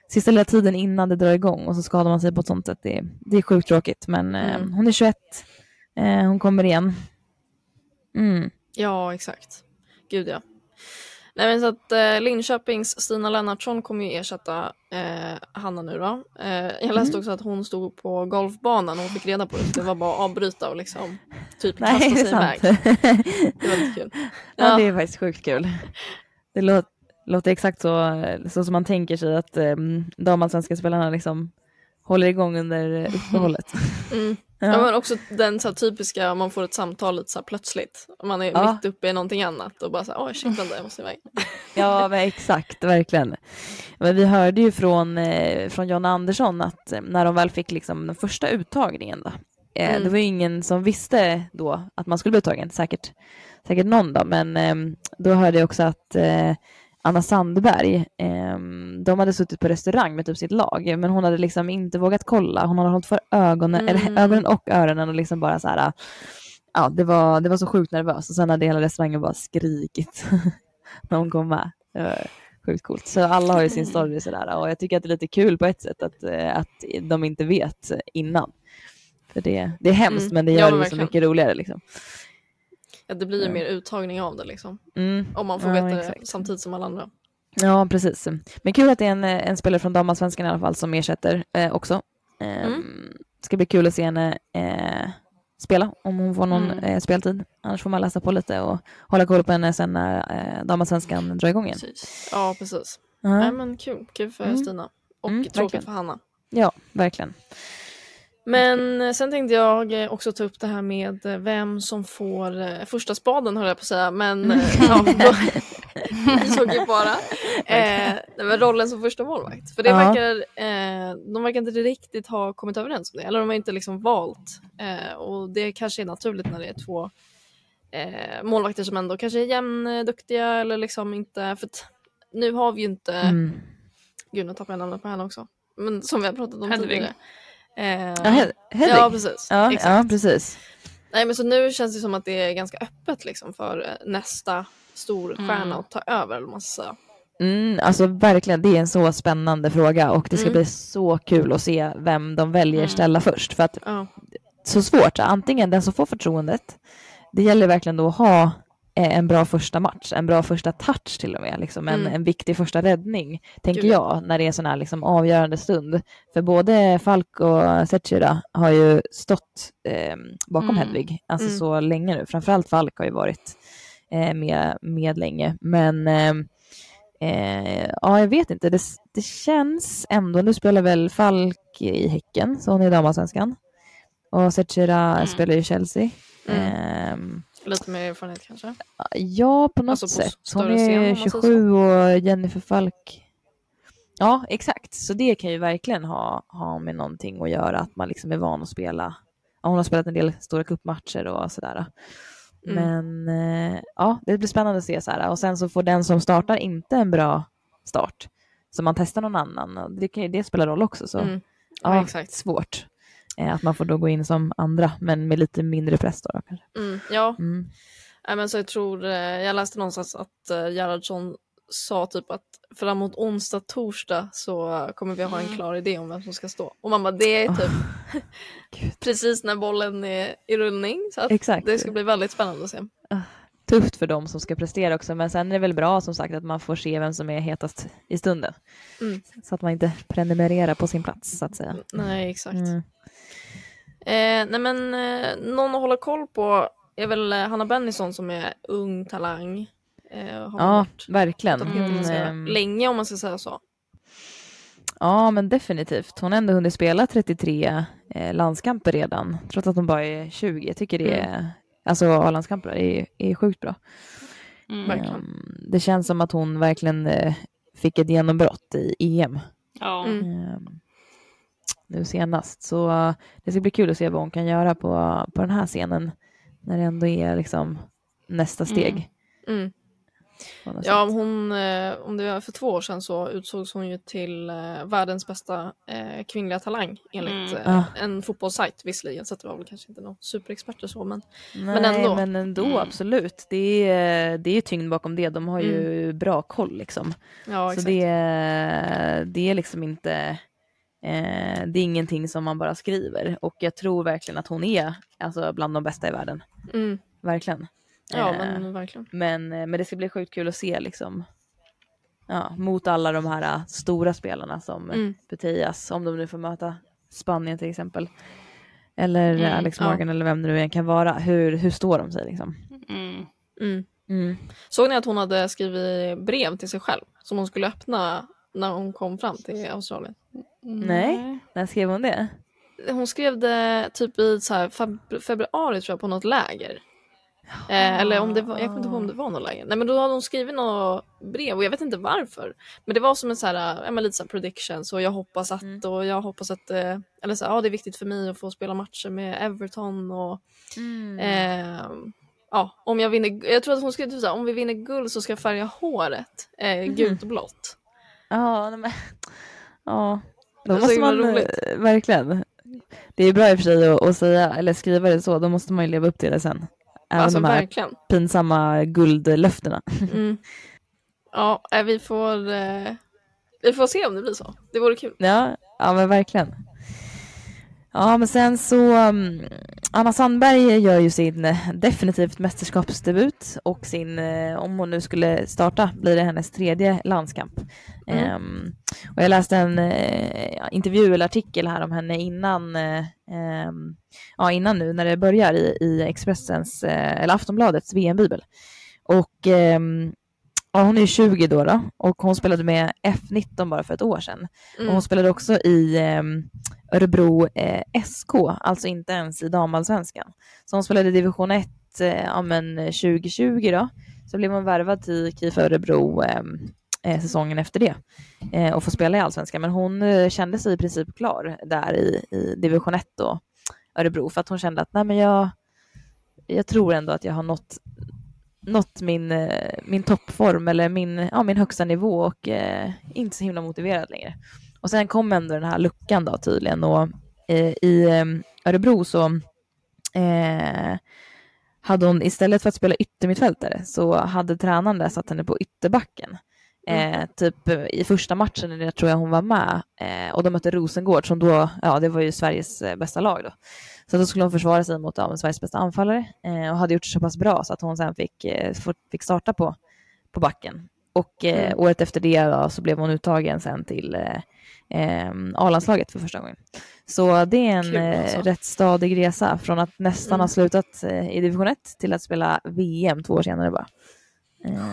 [SPEAKER 6] sista lilla tiden innan det drar igång och så skadar man sig på ett sånt sätt. Det, det är sjukt tråkigt men eh,
[SPEAKER 5] Mm.
[SPEAKER 6] hon är 21, eh, hon kommer igen. Mm.
[SPEAKER 5] Ja, exakt. Gud ja. Nej, men så att eh, Linköpings Stina Lennartsson kommer ju ersätta eh, Hanna nu då. Eh, jag läste
[SPEAKER 6] Mm.
[SPEAKER 5] också att hon stod på golfbanan och hon fick reda på det. Så det var bara att avbryta och liksom typ kasta sig
[SPEAKER 6] sant.
[SPEAKER 5] iväg. Det var lite kul.
[SPEAKER 6] Ja,
[SPEAKER 5] Ja.
[SPEAKER 6] det är faktiskt sjukt kul. Det låter, låter exakt så, så som man tänker sig att um, damallsvenska spelarna liksom håller igång under eh, uppehållet.
[SPEAKER 5] Mm.
[SPEAKER 6] Ja.
[SPEAKER 5] Ja. men också den så typiska, man får ett samtal lite så här, plötsligt. Man är
[SPEAKER 6] Ja.
[SPEAKER 5] mitt uppe i någonting annat och bara så här, oj shit jag måste iväg.
[SPEAKER 6] Ja, men exakt, verkligen. Men vi hörde ju från, eh, från John Andersson att eh, när de väl fick liksom den första uttagningen då,
[SPEAKER 5] Mm.
[SPEAKER 6] det var ju ingen som visste då att man skulle bli uttagen, säkert, säkert någon då, men eh, då hörde jag också att eh, Anna Sandberg, eh, de hade suttit på restaurang med typ sitt lag, men hon hade liksom inte vågat kolla, hon hade hållit för ögonen,
[SPEAKER 5] Mm.
[SPEAKER 6] eller, ögonen och öronen och liksom bara så här, ja, det var, det var så sjukt nervöst och sen hade hela restaurangen bara skrikit när hon kom med. Sjukt coolt. Så alla har ju sin story sådär och jag tycker att det är lite kul på ett sätt att, eh, att de inte vet innan. För det, det är hemskt
[SPEAKER 5] Mm.
[SPEAKER 6] men det
[SPEAKER 5] Ja,
[SPEAKER 6] gör
[SPEAKER 5] men
[SPEAKER 6] det så mycket roligare liksom.
[SPEAKER 5] Ja, det blir ju
[SPEAKER 6] Ja.
[SPEAKER 5] mer uttagning av det liksom.
[SPEAKER 6] Mm.
[SPEAKER 5] Om man får
[SPEAKER 6] Ja,
[SPEAKER 5] veta det
[SPEAKER 6] exakt.
[SPEAKER 5] samtidigt som alla andra.
[SPEAKER 6] Ja, precis. Men kul att det är en, en spelare från damallsvenskan i alla fall som ersätter eh, också. Eh,
[SPEAKER 5] Mm.
[SPEAKER 6] Ska bli kul att se henne eh, spela om hon får någon
[SPEAKER 1] Mm.
[SPEAKER 6] eh, speltid. Annars får man läsa på lite och hålla koll på henne sen när eh, damallsvenskan drar igång igen.
[SPEAKER 1] Precis.
[SPEAKER 5] Ja precis.
[SPEAKER 6] Ja.
[SPEAKER 5] Nej men kul, kul för
[SPEAKER 6] Mm.
[SPEAKER 5] Stina. Och
[SPEAKER 6] Mm,
[SPEAKER 5] tråkigt
[SPEAKER 6] verkligen.
[SPEAKER 5] för Hanna.
[SPEAKER 6] Ja, verkligen.
[SPEAKER 5] Men sen tänkte jag också ta upp det här med vem som får eh, första spaden höll jag på att säga. Men eh, ja, då, såg ju bara eh, rollen som första målvakt. För det
[SPEAKER 6] Ja.
[SPEAKER 5] verkar, eh, de verkar inte riktigt ha kommit överens om det. Eller de har inte liksom valt. Eh, och det kanske är naturligt när det är två eh, målvakter som ändå kanske är jämnduktiga eller liksom inte. För nu har vi ju inte
[SPEAKER 6] Mm.
[SPEAKER 5] Gud, nu tappade jag namnet på henne också. Men som vi har pratat om
[SPEAKER 1] Hedvig.
[SPEAKER 5] tidigare. Eh,
[SPEAKER 6] Ja, Hed- Hedvig.
[SPEAKER 5] ja, precis.
[SPEAKER 6] Ja, ja, precis.
[SPEAKER 5] Nej, men så nu känns det som att det är ganska öppet liksom, för eh, nästa storstjärna
[SPEAKER 1] Mm.
[SPEAKER 5] att ta över. eller man ska.
[SPEAKER 6] Mm, alltså verkligen, det är en så spännande fråga och det ska
[SPEAKER 5] Mm.
[SPEAKER 6] bli så kul att se vem de väljer
[SPEAKER 1] Mm.
[SPEAKER 6] ställa först. För att
[SPEAKER 5] Ja.
[SPEAKER 6] så svårt, antingen den som får förtroendet, det gäller verkligen då att ha en bra första match, en bra första touch till och med, liksom en,
[SPEAKER 5] Mm.
[SPEAKER 6] en viktig första räddning, tänker
[SPEAKER 5] Gud,
[SPEAKER 6] jag, när det är en sån här liksom avgörande stund. För både Falk och Zecira har ju stått eh, bakom
[SPEAKER 1] Mm.
[SPEAKER 6] Hedvig, alltså
[SPEAKER 5] Mm.
[SPEAKER 6] så länge nu. Framförallt Falk har ju varit eh, med, med länge, men eh, Eh, ja, jag vet inte. Det, det känns ändå, nu spelar väl Falk i Häcken, så hon är damallsvenskan. Och Zecira
[SPEAKER 1] Mm.
[SPEAKER 6] spelar i Chelsea.
[SPEAKER 5] Lite mer erfarenhet kanske.
[SPEAKER 6] ja, på något
[SPEAKER 5] Alltså på
[SPEAKER 6] sätt. Hon är
[SPEAKER 5] man säger
[SPEAKER 6] 27 och Jennifer Falk. Ja, exakt. Så det kan ju verkligen ha, ha med någonting att göra, att man liksom är van att spela. Ja, hon har spelat en del stora cupmatcher och sådär.
[SPEAKER 5] Mm.
[SPEAKER 6] Men eh, ja, det blir spännande att se så här. Och sen så får den som startar inte en bra start. Så man testar någon annan. Och det kan ju det spela roll också. Så
[SPEAKER 5] Mm. Ja,
[SPEAKER 6] ja,
[SPEAKER 5] exakt.
[SPEAKER 6] svårt. Eh, att man får då gå in som andra, men med lite mindre press då. kanske.
[SPEAKER 5] Mm. Ja,
[SPEAKER 6] Mm.
[SPEAKER 5] Men så jag tror, eh, jag läste någonstans att eh, Gerhardsson sa typ att framåt onsdag, torsdag så kommer vi ha en
[SPEAKER 1] Mm.
[SPEAKER 5] klar idé om vem som ska stå. Och mamma, det är typ
[SPEAKER 6] Gud.
[SPEAKER 5] precis när bollen är i rullning. Så att
[SPEAKER 6] Exakt.
[SPEAKER 5] det ska bli väldigt spännande att se.
[SPEAKER 6] Tufft för dem som ska prestera också, men sen är det väl bra som sagt att man får se vem som är hetast i stunden.
[SPEAKER 5] Mm.
[SPEAKER 6] Så att man inte prenumererar på sin plats så att säga.
[SPEAKER 5] Nej, exakt.
[SPEAKER 6] Mm.
[SPEAKER 5] Eh, nej men eh, någon att hålla koll på är väl eh, Hanna Bennison som är ung talang. Eh,
[SPEAKER 6] Ja,
[SPEAKER 5] varit
[SPEAKER 6] verkligen.
[SPEAKER 5] ganska
[SPEAKER 6] ehm,
[SPEAKER 5] länge om man ska säga så.
[SPEAKER 6] Ja, men definitivt. Hon har ändå hunnit spela 33 eh, landskamper redan, trots att hon bara är 20. Jag tycker det är, alltså A-landskamper är, är sjukt bra.
[SPEAKER 1] Mm.
[SPEAKER 5] Verkligen.
[SPEAKER 6] Ehm, det känns som att hon verkligen eh, fick ett genombrott i EM
[SPEAKER 1] Ja.
[SPEAKER 5] Mm.
[SPEAKER 6] ehm, nu senast. Så eh, det ska bli kul att se vad hon kan göra på, på den här scenen när det ändå är liksom nästa steg.
[SPEAKER 5] Mm. Ja, hon, eh, om det var för två år sedan så utsågs hon ju till eh, världens bästa eh, kvinnliga talang enligt
[SPEAKER 1] Mm.
[SPEAKER 5] eh,
[SPEAKER 6] Ah.
[SPEAKER 5] en fotbollssajt visserligen så att det var väl kanske inte någon superexpert och så men
[SPEAKER 6] Nej,
[SPEAKER 5] men ändå.
[SPEAKER 6] men ändå
[SPEAKER 1] Mm.
[SPEAKER 6] absolut. Det är, det är ju tyngd bakom det. De har ju bra koll liksom.
[SPEAKER 5] Mm. ja
[SPEAKER 6] Så
[SPEAKER 5] exakt.
[SPEAKER 6] det, det är liksom inte, eh, det är ingenting som man bara skriver. Och jag tror verkligen att hon är alltså, bland de bästa i världen.
[SPEAKER 5] Mm.
[SPEAKER 6] Verkligen.
[SPEAKER 5] Ja
[SPEAKER 6] Eh,
[SPEAKER 5] men verkligen.
[SPEAKER 6] men, eh, men det ska bli sjukt kul att se liksom, ja, mot alla de här eh, stora spelarna som
[SPEAKER 5] Mm.
[SPEAKER 6] Putellas, om de nu får möta Spanien till exempel. Eller
[SPEAKER 1] Mm,
[SPEAKER 6] Alex
[SPEAKER 5] ja.
[SPEAKER 6] Morgan eller vem det nu än kan vara. Hur, hur står de sig liksom?
[SPEAKER 1] Mm.
[SPEAKER 5] Mm.
[SPEAKER 6] Mm.
[SPEAKER 5] Såg ni att hon hade skrivit brev till sig själv som hon skulle öppna när hon kom fram till Australien?
[SPEAKER 6] Nej. När skrev hon det?
[SPEAKER 5] Hon skrev det typ i så februari tror jag på något läger. Eh, eller om det var, jag kommer inte ihåg om det var något läger. Nej men då hade hon skrivit något brev och jag vet inte varför. Men det var som en så här, ja, men lite så här predictions och jag hoppas att
[SPEAKER 6] Mm.
[SPEAKER 5] och jag hoppas att, eh, eller så här, ja det är viktigt för mig att få spela matcher med Everton och
[SPEAKER 6] Mm.
[SPEAKER 5] eh, ja om jag vinner, jag tror att hon skrev typ så här, om vi vinner guld så ska jag färga håret eh,
[SPEAKER 6] Mhm.
[SPEAKER 5] gult och blått.
[SPEAKER 6] Ja, nej, men ja. Då
[SPEAKER 5] Så
[SPEAKER 6] måste man
[SPEAKER 5] roligt.
[SPEAKER 6] eh, verkligen. Det är bra i och för sig att, att säga eller skriva det så. Då måste man ju leva upp till det sen. Även
[SPEAKER 5] alltså
[SPEAKER 6] de här
[SPEAKER 5] verkligen.
[SPEAKER 6] pinsamma guldlöftena.
[SPEAKER 5] Mm. Ja, eh, vi får, eh, vi får se om det blir så. Det vore kul.
[SPEAKER 6] Ja, ja men verkligen. Ja, men sen så um, Anna Sandberg gör ju sin eh, definitivt mästerskapsdebut och sin, eh, om hon nu skulle starta, blir det hennes tredje landskamp.
[SPEAKER 5] Mm.
[SPEAKER 6] Ehm, och jag läste en eh, intervju eller artikel här om henne innan, eh, ehm, ja, innan nu när det börjar i, i Expressens, eh, eller Aftonbladets VM-bibel. Och ehm, ja, hon är ju 20 då, då och hon spelade med F19 bara för ett år sedan. Och
[SPEAKER 5] Mm.
[SPEAKER 6] hon spelade också i ehm, Örebro eh, SK, alltså inte ens i damallsvenskan. Så hon spelade i division 1 eh, ja, men 2020 då. Så blev hon värvad till KIF Örebro ehm, eh, säsongen efter det eh, och får spela i allsvenskan. Men hon eh, kände sig i princip klar där i, i division 1 då, Örebro, för att hon kände att nej, men jag, jag tror ändå att jag har nått, nått min, eh, min toppform eller min, ja, min högsta nivå och eh, inte så himla motiverad längre. Och sen kom ändå den här luckan då tydligen och eh, i eh, Örebro så eh, hade hon istället för att spela yttermittfältare så hade tränaren där satt henne på ytterbacken. Eh, typ eh, i första matchen, jag tror jag hon var med, eh, och de mötte Rosengård som då, ja det var ju Sveriges eh, bästa lag då. Så då skulle hon försvara sig mot ja, Sveriges bästa anfallare eh, och hade gjort det så pass bra så att hon sen fick, fick starta på, på backen. Och
[SPEAKER 5] Mm.
[SPEAKER 6] året efter det då, så blev hon uttagen sen till eh, A-landslaget för första gången. Så det är en
[SPEAKER 5] Kul, alltså.
[SPEAKER 6] rätt stadig resa från att nästan
[SPEAKER 5] Mm.
[SPEAKER 6] ha slutat i division 1 till att spela VM två år senare bara.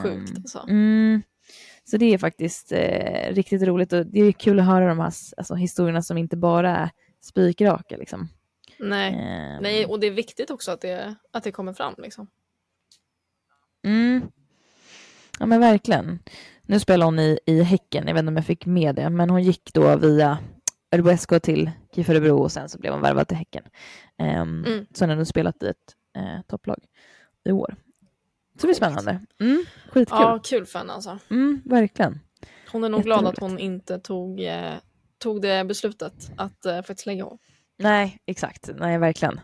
[SPEAKER 5] Sjukt alltså.
[SPEAKER 6] Mm. Så det är faktiskt eh, riktigt roligt och det är kul att höra de här alltså, historierna som inte bara är spikraka. Liksom.
[SPEAKER 5] Nej.
[SPEAKER 6] Ehm,
[SPEAKER 5] Nej, och det är viktigt också att det, att det kommer fram. Liksom.
[SPEAKER 6] Mm. Ja men verkligen. Nu spelar hon i, i Häcken, jag vet inte om jag fick med det, men hon gick då via Örebro SK till KIF Örebro och sen så blev hon värvad till Häcken. Um,
[SPEAKER 5] Mm.
[SPEAKER 6] Har hon spelat i ett eh, topplag i år. Så det blir spännande. Mm, skitkul.
[SPEAKER 5] Ja, kul för henne alltså.
[SPEAKER 6] Mm, verkligen.
[SPEAKER 5] Hon är nog glad att hon inte tog, eh, tog det beslutet att eh, faktiskt lägga om.
[SPEAKER 6] Nej, exakt. Nej, verkligen.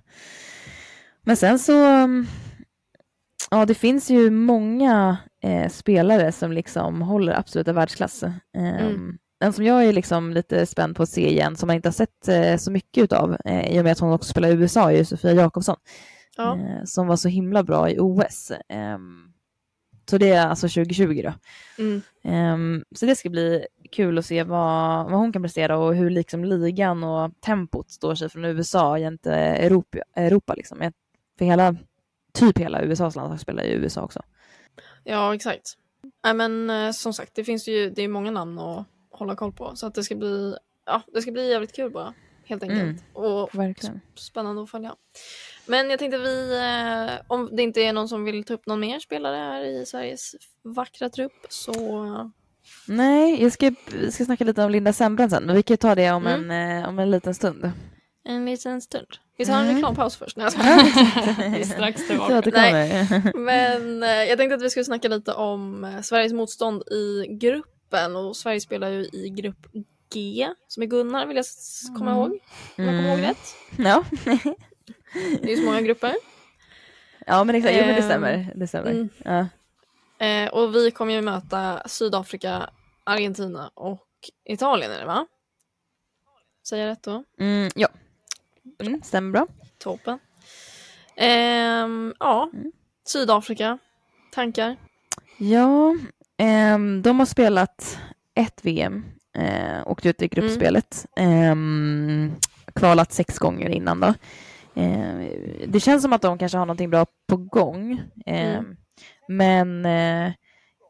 [SPEAKER 6] Men sen så, mm, ja det finns ju många eh, spelare som liksom håller absoluta världsklass. Um,
[SPEAKER 5] Mm.
[SPEAKER 6] Den som jag är liksom lite spänd på att se igen, som man inte har sett eh, så mycket utav, eh, i och med att hon också spelar i USA, är ju Sofia Jakobsson,
[SPEAKER 5] Ja.
[SPEAKER 6] eh, som var så himla bra i OS. Ehm, Så det är alltså 2020 då.
[SPEAKER 5] Mm.
[SPEAKER 6] Ehm, så det ska bli kul att se vad, vad hon kan prestera och hur liksom ligan och tempot står sig från USA jämte Europa. Europa liksom. För hela, typ hela USAs landslag spelar i USA också.
[SPEAKER 5] Ja, exakt. Nej, men eh, som sagt, det finns ju det är många namn att hålla koll på. Så att det ska bli, ja, det ska bli jävligt kul bara. Helt enkelt.
[SPEAKER 6] Mm.
[SPEAKER 5] Och
[SPEAKER 6] Verkligen.
[SPEAKER 5] spännande att följa. Men jag tänkte vi, eh, om det inte är någon som vill ta upp någon mer spelare här i Sveriges vackra trupp så
[SPEAKER 6] Nej, jag ska, ska snacka lite om Linda Sembrand sen, men vi kan ta det om,
[SPEAKER 5] Mm.
[SPEAKER 6] en, eh, om en liten stund.
[SPEAKER 5] en liten stund. Vi tar en
[SPEAKER 6] Mm.
[SPEAKER 5] reklampaus först. Nej.
[SPEAKER 1] Vi är strax tillbaka.
[SPEAKER 6] återkommer.
[SPEAKER 5] Men eh, jag tänkte att vi skulle snacka lite om Sveriges motstånd i gruppen och Sverige spelar ju i grupp G som är Gunnar vill jag komma
[SPEAKER 1] Mm.
[SPEAKER 5] ihåg. Om jag kommer ihåg
[SPEAKER 6] Mm.
[SPEAKER 5] rätt.
[SPEAKER 6] Ja.
[SPEAKER 5] Det är så många grupper.
[SPEAKER 6] ja, men exakt. Jo, men det
[SPEAKER 5] Ehm,
[SPEAKER 6] stämmer. Det stämmer.
[SPEAKER 5] mm.
[SPEAKER 6] Ja.
[SPEAKER 5] Eh, och vi kommer ju möta Sydafrika, Argentina och Italien är det va? Säger jag rätt då?
[SPEAKER 6] Mm, ja. Mm, stämmer bra.
[SPEAKER 5] Toppen. Ehm, ja,
[SPEAKER 6] Mm.
[SPEAKER 5] Sydafrika. Tankar?
[SPEAKER 6] Ja, ehm, de har spelat ett VM, eh, åkt ut i gruppspelet, ehm, kvalat sex gånger innan då. Eh, det känns som att de kanske har någonting bra på gång, ehm,
[SPEAKER 5] Mm.
[SPEAKER 6] men eh,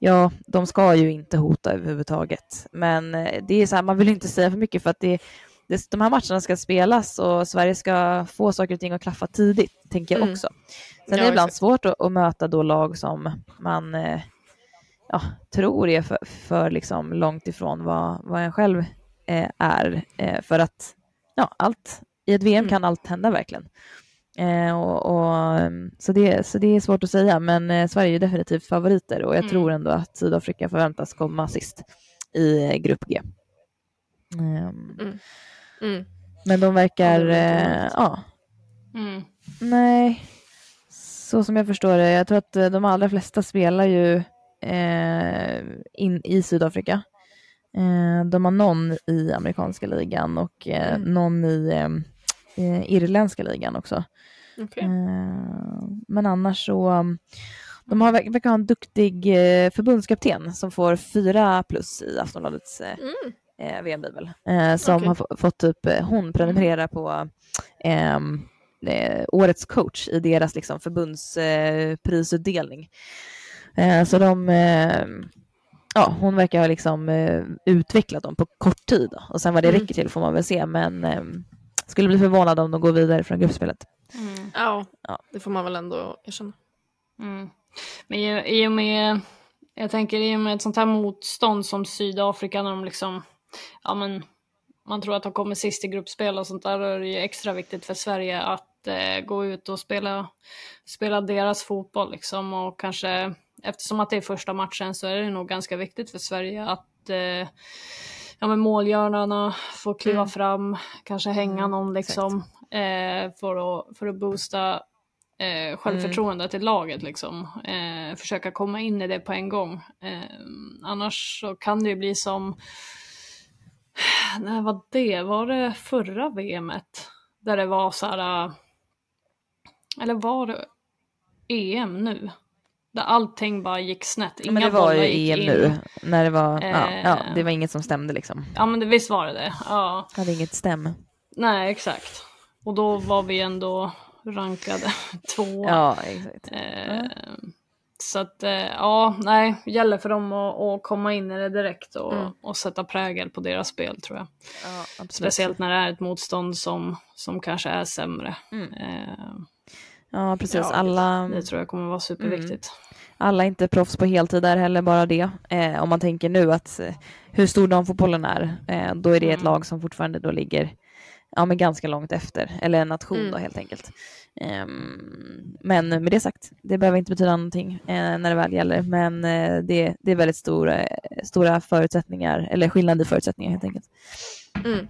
[SPEAKER 6] ja, de ska ju inte hota överhuvudtaget. Men eh, det är så här, man vill inte säga för mycket för att det, det, de här matcherna ska spelas och Sverige ska få saker och ting att klaffa tidigt, tänker jag
[SPEAKER 5] Mm.
[SPEAKER 6] också. Sen
[SPEAKER 5] Ja,
[SPEAKER 6] är det ibland svårt att, att möta då lag som man eh, ja, tror är för, för liksom långt ifrån vad, vad en själv eh, är. Eh, för att ja, allt, i ett VM
[SPEAKER 5] Mm.
[SPEAKER 6] kan allt hända verkligen. Eh, och, och, mm, så, det, så det är svårt att säga, men eh, Sverige är definitivt favoriter och jag
[SPEAKER 1] Mm.
[SPEAKER 6] tror ändå att Sydafrika förväntas komma sist i eh, grupp G. Ehm,
[SPEAKER 5] Mm.
[SPEAKER 6] Men de verkar,
[SPEAKER 5] Ja,
[SPEAKER 6] eh,
[SPEAKER 1] Mm.
[SPEAKER 6] Nej, så som jag förstår det. Jag tror att eh, de allra flesta spelar ju eh, in i Sydafrika. Eh, de har någon i amerikanska ligan och eh,
[SPEAKER 5] Mm.
[SPEAKER 6] någon i eh, irländska ligan också.
[SPEAKER 5] Okej.
[SPEAKER 6] Eh, men annars så, de har, verkar ha en duktig eh, förbundskapten som får fyra plus i Aftonbladets eh,
[SPEAKER 5] Mm.
[SPEAKER 6] eh, VM-bibel. Eh, som
[SPEAKER 5] Okej.
[SPEAKER 6] har få- fått typ, eh, hon prenumererar på ehm, eh, årets coach i deras liksom, förbundsprisutdelning. Prisutdelning. så de, eh, ja, hon verkar ha liksom, eh, utvecklat dem på kort tid. Då. Och sen vad det
[SPEAKER 5] Mm.
[SPEAKER 6] räcker till får man väl se, men eh, skulle bli förvånad om de går vidare från gruppspelet.
[SPEAKER 1] Mm.
[SPEAKER 5] Ja,
[SPEAKER 6] Ja.
[SPEAKER 5] det får man väl ändå erkänna.
[SPEAKER 1] Mm. Men i, i och med, jag tänker i och med ett sånt här motstånd som Sydafrika när de liksom, ja men man tror att de kommer sist i gruppspel och sånt där, då är det ju extra viktigt för Sverige att eh, gå ut och spela, spela deras fotboll liksom och kanske, eftersom att det är första matchen så är det nog ganska viktigt för Sverige att eh, ja, men målgörarna får kliva
[SPEAKER 5] Mm.
[SPEAKER 1] fram, kanske hänga
[SPEAKER 6] Mm,
[SPEAKER 1] någon liksom eh, för, att, för att boosta eh, självförtroendet i laget liksom. Eh, försöka komma in i det på en gång. Eh, annars så kan det ju bli som, när var det? Var det förra VMet? Där det var så här, äh, eller var det EM nu? Där allting bara gick snett. Inga
[SPEAKER 6] men det var ju
[SPEAKER 1] bollar gick
[SPEAKER 6] EM
[SPEAKER 1] in.
[SPEAKER 6] nu, när det var, ja, ja,
[SPEAKER 1] Eh.
[SPEAKER 6] det var inget som stämde liksom.
[SPEAKER 1] Ja men det, visst var det det. Ja.
[SPEAKER 6] Hade inget stäm.
[SPEAKER 1] Nej exakt. Och då var vi ändå rankade tvåa.
[SPEAKER 6] Ja, exakt.
[SPEAKER 1] Eh, Så att eh, ja, nej, gäller för dem att, att komma in i det direkt och,
[SPEAKER 5] Mm.
[SPEAKER 1] och sätta prägel på deras spel tror jag.
[SPEAKER 6] Ja.
[SPEAKER 1] Speciellt när det är ett motstånd som, som kanske är sämre.
[SPEAKER 6] Mm.
[SPEAKER 1] Eh,
[SPEAKER 6] Ja, precis.
[SPEAKER 1] Ja,
[SPEAKER 6] alla,
[SPEAKER 1] det tror jag kommer vara superviktigt.
[SPEAKER 6] Alla är inte proffs på heltid där heller, bara det. Eh, om man tänker nu att eh, hur stor damfotbollen är, eh, då är det ett
[SPEAKER 1] Mm.
[SPEAKER 6] lag som fortfarande då ligger ja, men ganska långt efter, eller en nation
[SPEAKER 5] Mm.
[SPEAKER 6] då helt enkelt. Ehm, men med det sagt, det behöver inte betyda någonting eh, när det väl gäller, men eh, det, det är väldigt stora, stora förutsättningar, eller skillnad i förutsättningar helt enkelt.
[SPEAKER 5] Mm.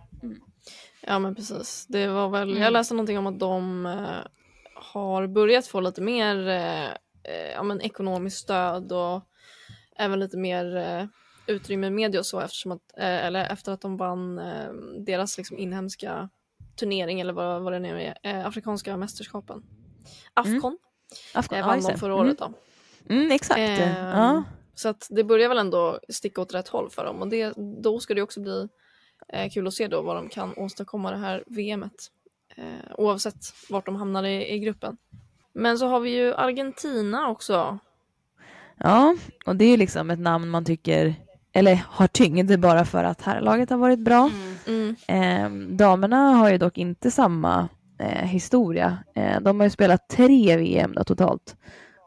[SPEAKER 5] Ja men precis. Det var väl, jag
[SPEAKER 1] Mm.
[SPEAKER 5] läste någonting om att de eh, har börjat få lite mer eh, eh, ja, men ekonomiskt stöd och även lite mer eh, utrymme i media och så eftersom att, eh, eller efter att de vann eh, deras liksom inhemska turnering eller vad, vad det nu är, eh, afrikanska mästerskapen. Afcon
[SPEAKER 6] Afghan,
[SPEAKER 5] eh,
[SPEAKER 6] ja,
[SPEAKER 5] vann de förra
[SPEAKER 6] Mm.
[SPEAKER 5] året då.
[SPEAKER 6] Mm, exakt.
[SPEAKER 5] Ehm,
[SPEAKER 6] ja.
[SPEAKER 5] Så att det börjar väl ändå sticka åt rätt håll för dem och det, då ska det också bli eh, kul att se då vad de kan åstadkomma det här VMet. Eh, oavsett vart de hamnar i, i gruppen. Men så har vi ju Argentina också.
[SPEAKER 6] ja, och det är liksom ett namn man tycker, eller har tyngd bara för att herrlaget har varit bra.
[SPEAKER 5] Mm.
[SPEAKER 6] Eh, damerna har ju dock inte samma eh, historia. Eh, de har ju spelat tre VM då, totalt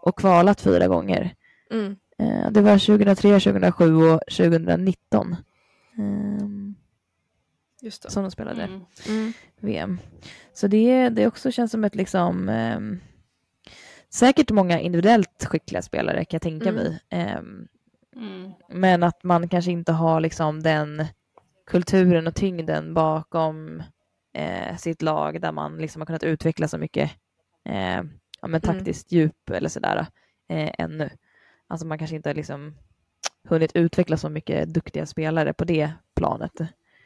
[SPEAKER 6] och kvalat fyra gånger.
[SPEAKER 5] Mm.
[SPEAKER 6] Eh, det var 2003, 2007 och 2019 ehm,
[SPEAKER 5] Just det.
[SPEAKER 6] som de spelade
[SPEAKER 1] Mm.
[SPEAKER 5] Mm.
[SPEAKER 6] VM. Så det, det också känns som ett liksom ehm, säkert många individuellt skickliga spelare kan jag tänka
[SPEAKER 5] Mm.
[SPEAKER 6] mig. Ehm,
[SPEAKER 1] Mm.
[SPEAKER 6] men att man kanske inte har liksom den kulturen och tyngden bakom eh, sitt lag där man liksom har kunnat utveckla så mycket eh, ja, men taktiskt djup eller sådär eh, ännu. Alltså man kanske inte har liksom hunnit utveckla så mycket duktiga spelare på det planet.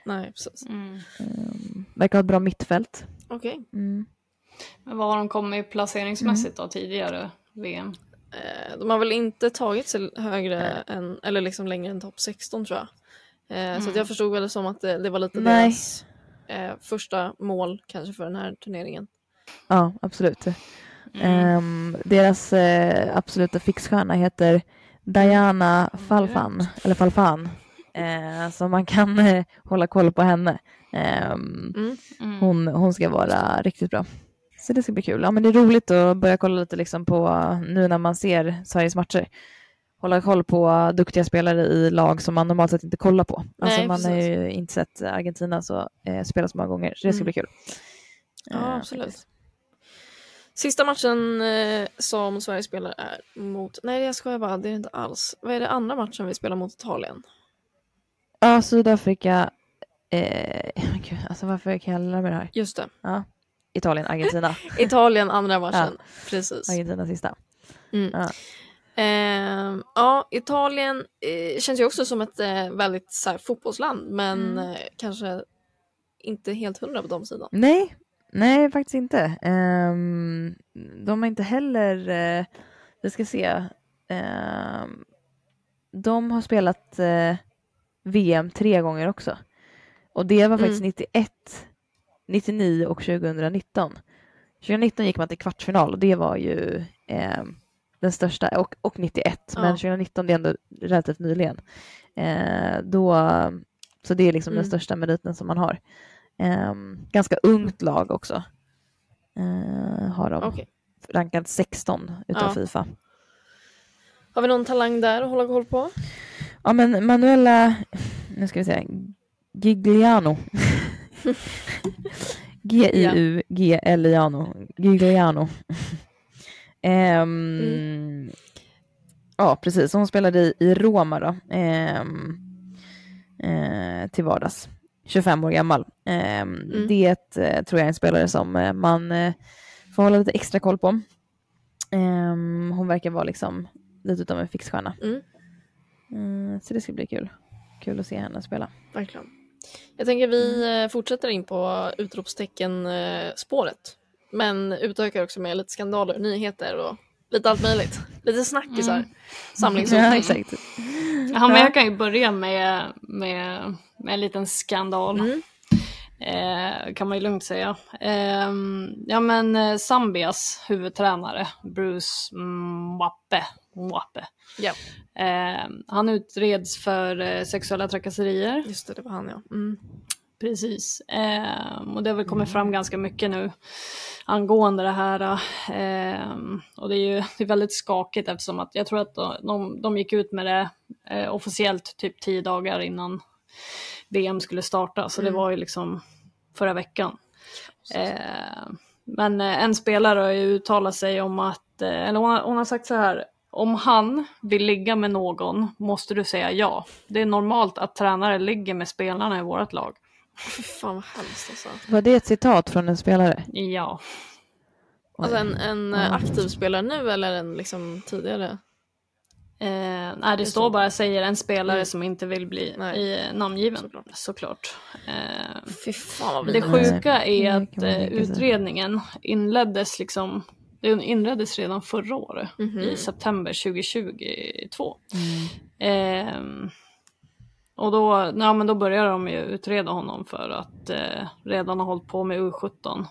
[SPEAKER 5] Nej, precis.
[SPEAKER 1] Mm.
[SPEAKER 6] Um, verkar ha ett bra mittfält.
[SPEAKER 5] Okej.
[SPEAKER 6] Mm.
[SPEAKER 1] Men vad har de kommit placeringsmässigt då tidigare VM?
[SPEAKER 5] Eh, de har väl inte tagit sig högre än, eller liksom längre än topp 16 tror jag. Eh, Så att jag förstod väl det som att det, det var lite
[SPEAKER 6] Nej.
[SPEAKER 5] deras eh, första mål kanske för den här turneringen.
[SPEAKER 6] Ja, absolut.
[SPEAKER 1] Mm.
[SPEAKER 6] Ehm, deras eh, absoluta fixstjärna heter Diana Falfan, eller Falfan. Eh, så man kan eh, hålla koll på henne.
[SPEAKER 5] Mm.
[SPEAKER 1] Mm.
[SPEAKER 6] hon, hon ska vara riktigt bra. Så det ska bli kul. Ja, men det är roligt att börja kolla lite liksom på nu när man ser Sveriges matcher. Hålla koll på duktiga spelare i lag som man normalt sett inte kollar på. Alltså
[SPEAKER 5] Nej,
[SPEAKER 6] man har ju inte sett Argentina så, eh, spela så många gånger, så det ska
[SPEAKER 5] Mm.
[SPEAKER 6] bli kul.
[SPEAKER 5] Ja,
[SPEAKER 6] Eh,
[SPEAKER 5] absolut.
[SPEAKER 6] faktiskt.
[SPEAKER 5] Sista matchen eh, som Sverige spelar är mot, nej jag skojar bara, det är inte alls. Vad är det andra matchen vi spelar mot Italien?
[SPEAKER 6] Ja, Sydafrika. Eh, gud, alltså varför kan jag lära mig det här?
[SPEAKER 5] Just det,
[SPEAKER 6] Italien, Argentina.
[SPEAKER 5] Italien andra matchen. Precis.
[SPEAKER 6] Argentina sista.
[SPEAKER 5] Mm.
[SPEAKER 6] Ja.
[SPEAKER 5] Ehm, ja, Italien eh, känns ju också som ett eh, väldigt så här, fotbollsland men
[SPEAKER 6] Mm.
[SPEAKER 5] eh, kanske inte helt hundra på de sidan.
[SPEAKER 6] Nej, nej faktiskt inte. Ehm, de har inte heller, uh, vi ska se, Ehm, de har spelat eh, VM tre gånger också. Och det var faktiskt
[SPEAKER 5] Mm.
[SPEAKER 6] 91, 99 och 2019. 2019 gick man till kvartsfinal och det var ju ehm, den största, och, och 91,
[SPEAKER 5] Ja.
[SPEAKER 6] men 2019 det är ändå relativt nyligen. Eh, då, så det är liksom den
[SPEAKER 5] Mm.
[SPEAKER 6] största meriten som man har. Ehm, ganska ungt lag också. Eh, har de.
[SPEAKER 5] Okej.
[SPEAKER 6] Rankad 16 utav
[SPEAKER 5] Ja.
[SPEAKER 6] Fifa.
[SPEAKER 5] Har vi någon talang där att hålla koll på?
[SPEAKER 6] Ja men Manuela, nu ska vi se, Gigliano. G-I-U-G-L-I-A-N-O. Gigliano. Ehm, Ja precis, hon spelade i, i Roma då. Ehm, eh, till vardags. 25 år gammal. Ehm,
[SPEAKER 5] Mm.
[SPEAKER 6] Det eh, tror jag är en spelare som eh, man får hålla lite extra koll på. Hon verkar vara liksom lite utav en fixstjärna.
[SPEAKER 5] Mm.
[SPEAKER 6] Mm, så det ska bli kul. Kul att se henne spela.
[SPEAKER 5] Verkligen. Jag tänker vi
[SPEAKER 6] Mm.
[SPEAKER 5] eh, fortsätter in på utropstecken-spåret. Men utökar också med lite skandaler, nyheter och lite allt möjligt. Lite snackisar.
[SPEAKER 1] Mm.
[SPEAKER 5] Samlingsord.
[SPEAKER 6] Ja, exakt.
[SPEAKER 1] Ja, men jag kan ju börja med, med, med en liten skandal.
[SPEAKER 5] Mm.
[SPEAKER 1] Eh, kan man ju lugnt säga. Eh, ja men eh, Zambias huvudtränare Bruce Mwape, Mwape.
[SPEAKER 5] Ja.
[SPEAKER 1] Eh, han utreds för eh, sexuella trakasserier.
[SPEAKER 5] Just det, det var han ja. Mm.
[SPEAKER 1] Precis. Eh, och det har väl kommit fram ganska mycket nu angående det här. Eh, och det är ju det är väldigt skakigt eftersom att jag tror att de, de, de gick ut med det officiellt typ tio dagar innan VM skulle starta. Så det var ju liksom förra veckan. Eh, men eh, en spelare har ju uttalat sig om att, eh, eller hon har, hon har sagt så här, om han vill ligga med någon måste du säga ja. Det är normalt att tränare ligger med spelarna i vårt lag.
[SPEAKER 5] Fy fan vad hemskt alltså.
[SPEAKER 6] Var det ett citat från en spelare?
[SPEAKER 1] Ja.
[SPEAKER 5] Alltså en, en eh, aktiv spelare nu eller en liksom tidigare?
[SPEAKER 1] Eh, nej, det står
[SPEAKER 5] så.
[SPEAKER 1] bara säger en spelare
[SPEAKER 5] Mm.
[SPEAKER 1] som inte vill bli
[SPEAKER 5] Nej.
[SPEAKER 1] i, namngiven.
[SPEAKER 5] Såklart.
[SPEAKER 1] Såklart. Eh,
[SPEAKER 5] Fy fan vad
[SPEAKER 1] det sjuka är att eh, utredningen inleddes liksom Den inleddes redan förra året,
[SPEAKER 5] Mhm.
[SPEAKER 1] i september 2022.
[SPEAKER 6] Mm.
[SPEAKER 1] Ehm, och då, ja, men då började de ju utreda honom för att eh, redan ha hållit på med U17.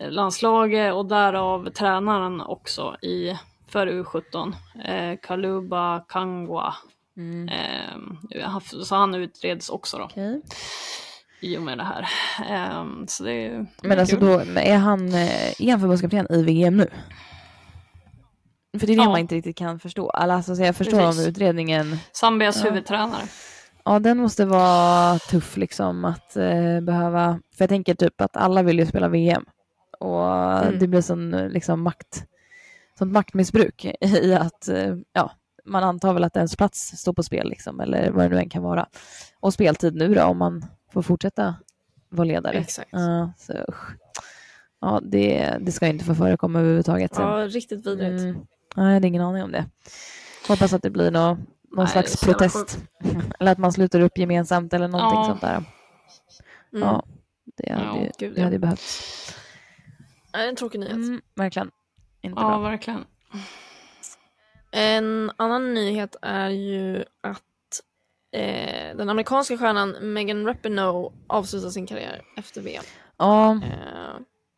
[SPEAKER 1] Landslaget och därav tränaren också i, för U17, eh, Kaluba Kangwa.
[SPEAKER 6] Mm.
[SPEAKER 1] Han- så han utreds också då,
[SPEAKER 6] Okej.
[SPEAKER 1] i och med det här. Ehm, så det är
[SPEAKER 6] Men alltså
[SPEAKER 1] kul.
[SPEAKER 6] då, är han, eh, är han förbundskapten i VM nu? För det är det
[SPEAKER 1] Ja.
[SPEAKER 6] man inte riktigt kan förstå. Alltså, så jag förstår
[SPEAKER 1] Precis.
[SPEAKER 6] om utredningen,
[SPEAKER 1] Zambias
[SPEAKER 6] Ja.
[SPEAKER 1] huvudtränare.
[SPEAKER 6] ja den måste vara tuff liksom att eh, behöva, för jag tänker typ att alla vill ju spela VM. Och
[SPEAKER 5] Mm.
[SPEAKER 6] det blir sån liksom makt, sånt maktmissbruk i att, eh, ja, man antar väl att ens plats står på spel liksom, eller vad det nu än kan vara. Och speltid nu då, om man får fortsätta vara ledare.
[SPEAKER 5] Exakt.
[SPEAKER 6] Ja, så usch. Ja, det, det ska inte få förekomma överhuvudtaget.
[SPEAKER 5] Ja, riktigt vidrigt.
[SPEAKER 6] Mm. Nej, jag hade ingen aning om det. Hoppas att det blir nå, någon
[SPEAKER 1] Nej,
[SPEAKER 6] slags protest. eller att man sluter upp gemensamt eller någonting
[SPEAKER 1] Ja.
[SPEAKER 6] sånt där.
[SPEAKER 5] Mm.
[SPEAKER 6] Ja, det hade,
[SPEAKER 1] Ja,
[SPEAKER 6] ju-
[SPEAKER 5] gud,
[SPEAKER 6] det
[SPEAKER 5] ja.
[SPEAKER 6] hade behövts.
[SPEAKER 5] Det är en tråkig nyhet.
[SPEAKER 6] Mm, verkligen. Inte
[SPEAKER 1] Ja,
[SPEAKER 6] bra.
[SPEAKER 1] verkligen.
[SPEAKER 5] En annan nyhet är ju att eh, den amerikanska stjärnan Megan Rapinoe avslutar sin karriär efter VM.
[SPEAKER 6] Ja,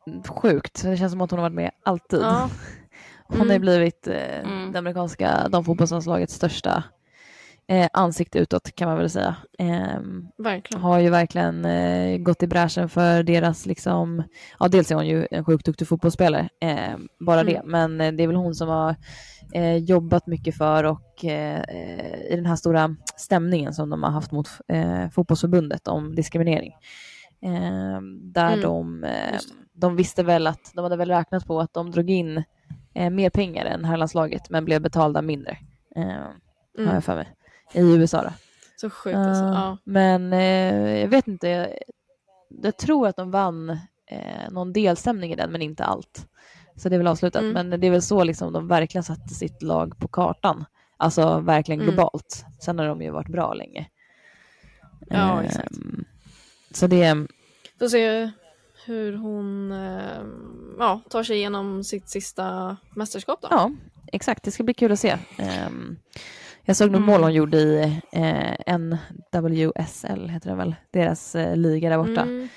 [SPEAKER 5] Eh,
[SPEAKER 6] sjukt. Det känns som att hon har varit med alltid.
[SPEAKER 5] ja,
[SPEAKER 6] Hon har
[SPEAKER 5] Mm.
[SPEAKER 6] blivit eh,
[SPEAKER 1] Mm.
[SPEAKER 6] det amerikanska damfotbollslandslagets största eh, ansikte utåt kan man väl säga. Ehm,
[SPEAKER 5] verkligen.
[SPEAKER 6] har ju verkligen eh, gått i bräschen för deras, liksom, ja dels är hon ju en sjukt duktig fotbollsspelare, eh, bara
[SPEAKER 5] Mm.
[SPEAKER 6] det, men eh, det är väl hon som har eh, jobbat mycket för och eh, eh, i den här stora stämningen som de har haft mot eh, fotbollsförbundet om diskriminering. Eh, där
[SPEAKER 5] Mm,
[SPEAKER 6] de, eh, de visste väl att, de hade väl räknat på att de drog in eh, mer pengar än herrlandslaget men blev betalda mindre. Eh, Har
[SPEAKER 5] Mm.
[SPEAKER 6] jag för mig. I USA då.
[SPEAKER 5] Så sjukt alltså.
[SPEAKER 6] Ja,
[SPEAKER 5] Ja.
[SPEAKER 6] Men eh, jag vet inte. Jag, jag tror att de vann eh, någon delstämning i den, men inte allt. Så det är väl avslutat.
[SPEAKER 5] Mm.
[SPEAKER 6] Men det är väl så liksom de verkligen satte sitt lag på kartan. Alltså verkligen
[SPEAKER 5] Mm.
[SPEAKER 6] globalt. Sen har de ju varit bra länge.
[SPEAKER 5] Ja,
[SPEAKER 6] Ehm,
[SPEAKER 5] exakt.
[SPEAKER 6] Så det,
[SPEAKER 5] Får se hur hon eh, ja, tar sig igenom sitt sista mästerskap då.
[SPEAKER 6] ja, exakt. Det ska bli kul att se. Ehm, jag såg nog
[SPEAKER 1] Mm.
[SPEAKER 6] mål hon gjorde i eh, NWSL, heter det väl, deras eh, liga där borta.
[SPEAKER 5] Mm.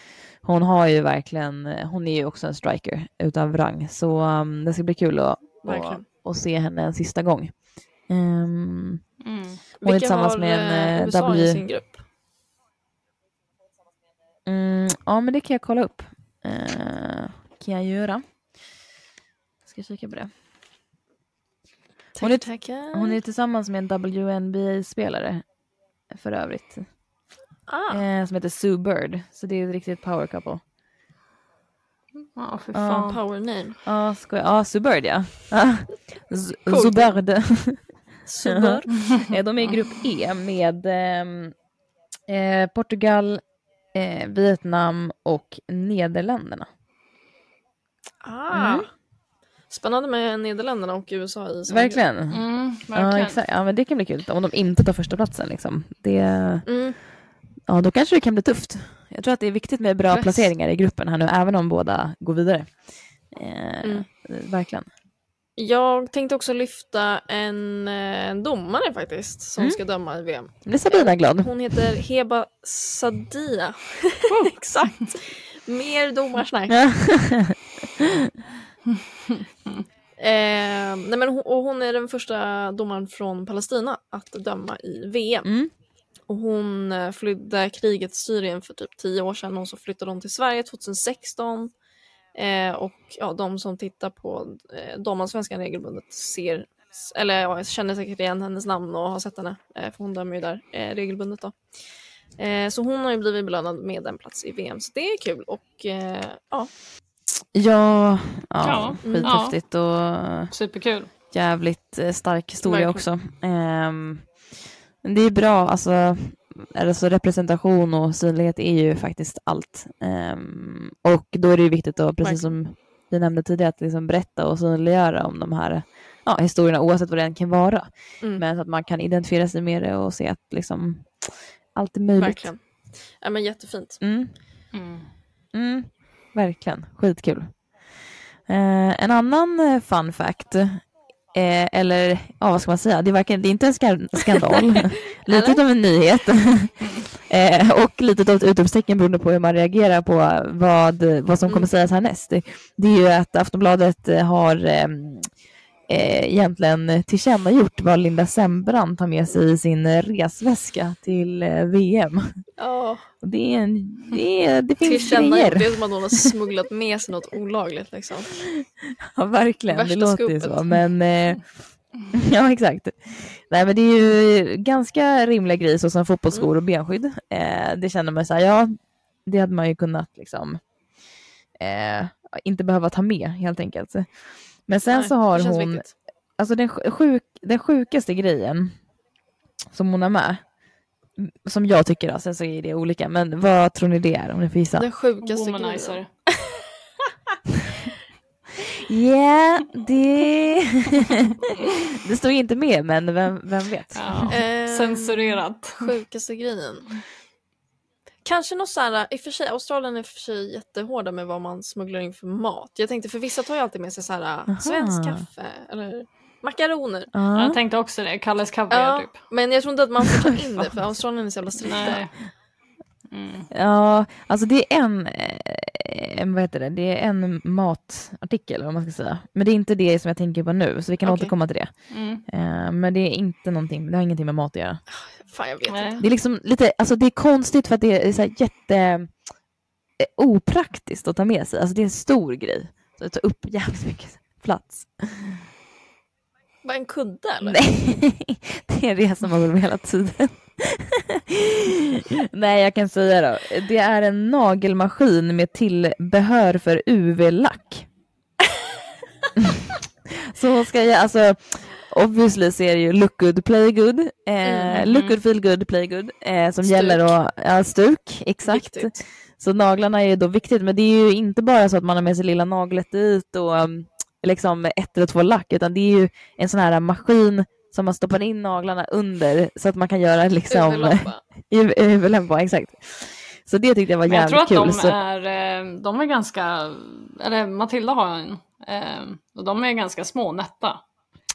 [SPEAKER 6] Hon har ju verkligen, hon är ju också en striker utav rang, så um, det ska bli kul att,
[SPEAKER 5] Verkligen.
[SPEAKER 6] att se henne en sista gång. Um,
[SPEAKER 1] Mm.
[SPEAKER 6] hon är tillsammans
[SPEAKER 5] har
[SPEAKER 6] med en
[SPEAKER 5] eh,
[SPEAKER 6] eh,
[SPEAKER 5] USA
[SPEAKER 6] W...
[SPEAKER 5] i sin grupp?
[SPEAKER 6] Mm, ja, men det kan jag kolla upp. Uh, kan jag göra. Ska kika på det. Hon är-
[SPEAKER 5] Tackar.
[SPEAKER 6] Hon är tillsammans med en WNBA-spelare för övrigt,
[SPEAKER 5] ah,
[SPEAKER 6] eh, som heter Sue Bird, så det är ett riktigt power couple.
[SPEAKER 1] Ja, för
[SPEAKER 6] Ja.
[SPEAKER 1] fan.
[SPEAKER 5] power name.
[SPEAKER 6] Ja, ska jag? Ja, Sue Bird ja. Ah. Sue Bird. Eh, De är i grupp E med ehm, eh, Portugal, eh, Vietnam och Nederländerna.
[SPEAKER 5] Ah.
[SPEAKER 6] Mm.
[SPEAKER 5] Spännande med Nederländerna och USA i samma
[SPEAKER 6] Verkligen.
[SPEAKER 1] Mm,
[SPEAKER 6] Ja,
[SPEAKER 1] verkligen.
[SPEAKER 6] exakt. Ja, men det kan bli kul. Om de inte tar första platsen liksom. Det.
[SPEAKER 5] Mm.
[SPEAKER 6] ja, då kanske det kan bli tufft. Jag tror att det är viktigt med bra
[SPEAKER 5] Press.
[SPEAKER 6] placeringar i gruppen här nu, även om båda går vidare. Eh,
[SPEAKER 5] Mm.
[SPEAKER 6] Verkligen.
[SPEAKER 5] Jag tänkte också lyfta en, eh, en domare faktiskt som
[SPEAKER 6] Mm.
[SPEAKER 5] ska döma i VM.
[SPEAKER 6] Blir Sabina glad.
[SPEAKER 5] Hon heter Heba Sadia. Exakt. Mer domarsnack. Eh, nej men hon, och hon är den första domaren från Palestina att döma i VM.
[SPEAKER 6] Mm.
[SPEAKER 5] Och hon eh, flydde kriget i Syrien för typ 10 år sedan och så flyttade hon till Sverige 2016. Eh, och ja, de som tittar på eh, damallsvenskan regelbundet ser, eller ja, känner säkert igen hennes namn och har sett henne, eh, för hon dömer ju där eh, regelbundet då. Eh, så hon har ju blivit belönad med en plats i VM, så det är kul och eh, ja,
[SPEAKER 6] Ja, ja,
[SPEAKER 1] Ja, mm,
[SPEAKER 6] skithäftigt och
[SPEAKER 1] Superkul.
[SPEAKER 6] jävligt eh, stark historia
[SPEAKER 5] Verkligen.
[SPEAKER 6] också. Men det är bra, alltså, alltså representation och synlighet är ju faktiskt allt. Ehm, och då är det ju viktigt att, precis som vi nämnde tidigare, att liksom berätta och synliggöra om de här ja, historierna oavsett vad det än kan vara.
[SPEAKER 5] Mm.
[SPEAKER 6] Men så att man kan identifiera sig med det och se att liksom allt är möjligt.
[SPEAKER 5] verkligen. Ja, men jättefint.
[SPEAKER 6] Mm,
[SPEAKER 1] Mm.
[SPEAKER 6] Verkligen. Skitkul. Eh, en annan eh, fun fact, eh, eller ja, vad ska man säga, det är, verkligen, det är inte en ska- skandal, lite av en nyhet eh, och lite av ett utropstecken beroende på hur man reagerar på vad, vad som kommer
[SPEAKER 5] Mm.
[SPEAKER 6] sägas härnäst. Det, är ju att Aftonbladet eh, har eh, egentligen tillkännagjort vad Linda Sembrant har med sig i sin resväska till eh, VM.
[SPEAKER 5] Ja,
[SPEAKER 6] Och Det, är en, det, är, det finns
[SPEAKER 5] tillkännagjort. Det
[SPEAKER 6] grejer.
[SPEAKER 5] är som att hon har smugglat med sig något olagligt liksom.
[SPEAKER 6] Ja, verkligen.
[SPEAKER 5] Värsta
[SPEAKER 6] det låter ju så. Men, eh, ja, exakt. Nej, men det är ju ganska rimliga grejer så som fotbollsskor och benskydd. Eh, det känner man så här, ja, det hade man ju kunnat liksom eh, inte behöva ta med helt enkelt. Men sen
[SPEAKER 5] Nej,
[SPEAKER 6] så har hon,
[SPEAKER 5] viktigt.
[SPEAKER 6] alltså den, sjuk, den sjukaste grejen som hon har med, som jag tycker, då, sen så är det olika, men vad tror ni det är om ni får gissa?
[SPEAKER 5] Den sjukaste
[SPEAKER 1] Womanizer.
[SPEAKER 5] grejen.
[SPEAKER 6] Ja, det... det står inte med, men vem, vem vet?
[SPEAKER 1] Ja.
[SPEAKER 5] Ehm,
[SPEAKER 1] Censurerat.
[SPEAKER 5] Sjukaste grejen. Kanske något såhär, i och för sig, Australien är för sig jättehårda med vad man smugglar in för mat. Jag tänkte för vissa tar ju alltid med sig såhär svensk kaffe eller makaroner.
[SPEAKER 6] Ja.
[SPEAKER 1] Jag tänkte också det, Kalles kaviar
[SPEAKER 5] Ja,
[SPEAKER 1] typ.
[SPEAKER 5] men jag tror inte att man får ta in det för Australien är så jävla strikta.
[SPEAKER 1] Mm.
[SPEAKER 6] ja, alltså det är en, eh, vad heter det, det är en matartikel, vad man ska säga. Men det är inte det som jag tänker på nu, så vi kan
[SPEAKER 5] Okej.
[SPEAKER 6] återkomma till det.
[SPEAKER 1] Mm.
[SPEAKER 6] Eh, men det är inte någonting, det har ingenting med mat att göra.
[SPEAKER 5] Fan jag vet inte.
[SPEAKER 6] Det är liksom lite, alltså det är konstigt för att det är så här jätte eh, opraktiskt att ta med sig. Alltså det är en stor grej. Så det tar upp jävligt mycket plats.
[SPEAKER 5] Bara en kudde eller?
[SPEAKER 6] Nej, det är en resmål hela tiden. Nej, jag kan säga då. Det är en nagelmaskin med tillbehör för UV-lack. så ska jag, alltså, obviously så är det ju look good, play good. Eh,
[SPEAKER 1] Mhm.
[SPEAKER 6] Look good, feel good, play good. Eh, som
[SPEAKER 5] Stuk.
[SPEAKER 6] gäller då, ja, stuk, exakt.
[SPEAKER 5] Viktigt.
[SPEAKER 6] Så naglarna är ju då viktigt, men det är ju inte bara så att man har med sig lilla naglet dit och liksom ett eller två lack, utan det är ju en sån här maskin som man stoppar in naglarna under så att man kan göra liksom
[SPEAKER 5] UV-lampa.
[SPEAKER 6] i huvudlämpa, exakt. Så det tyckte jag var
[SPEAKER 1] Men jag tror
[SPEAKER 6] jävligt
[SPEAKER 1] att
[SPEAKER 6] kul.
[SPEAKER 1] de
[SPEAKER 6] Så,
[SPEAKER 1] är, eh, de är ganska, eller Matilda har en, eh, och de är ganska små, nätta.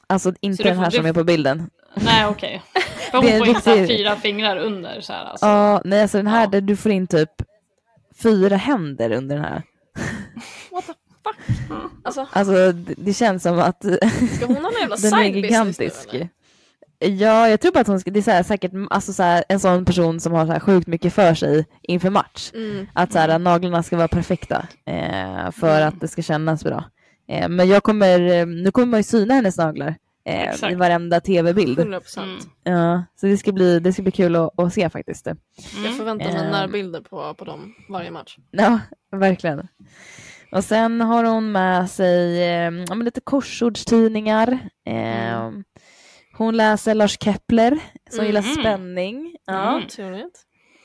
[SPEAKER 6] alltså inte den här
[SPEAKER 1] du
[SPEAKER 6] som är på bilden.
[SPEAKER 1] Nej okej. För
[SPEAKER 6] Det är
[SPEAKER 1] hon får
[SPEAKER 6] riktigt-
[SPEAKER 1] fyra fingrar under så här alltså.
[SPEAKER 6] Ja, nej alltså den här
[SPEAKER 1] Ja.
[SPEAKER 6] där du får in typ fyra händer under den här.
[SPEAKER 5] Fuck? Alltså,
[SPEAKER 6] Alltså det, känns som att
[SPEAKER 5] ska hon ha en jävla
[SPEAKER 6] Den är gigantisk.
[SPEAKER 5] nu?
[SPEAKER 6] Ja, jag tror bara att hon ska, det är så här, säkert alltså så här, en sån person som har så här sjukt mycket för sig inför match.
[SPEAKER 5] Mm.
[SPEAKER 6] Att så här, naglarna ska vara perfekta eh, för att det ska kännas bra. Eh, men jag kommer, eh, nu kommer man ju syna hennes naglar eh, i
[SPEAKER 1] Exakt.
[SPEAKER 6] varenda tv-bild.
[SPEAKER 5] 100 procent.
[SPEAKER 1] Mm.
[SPEAKER 6] Ja, så det ska bli, det ska bli kul att, att se faktiskt.
[SPEAKER 5] Jag förväntar mig
[SPEAKER 6] Ehm.
[SPEAKER 5] närbilder på, på dem varje match.
[SPEAKER 6] Ja, verkligen. Och sen har hon med sig eh, ja, lite korsordstidningar. Eh, Hon läser Lars Kepler som gillar
[SPEAKER 1] Mhm.
[SPEAKER 6] spänning. Ja,
[SPEAKER 1] Mm.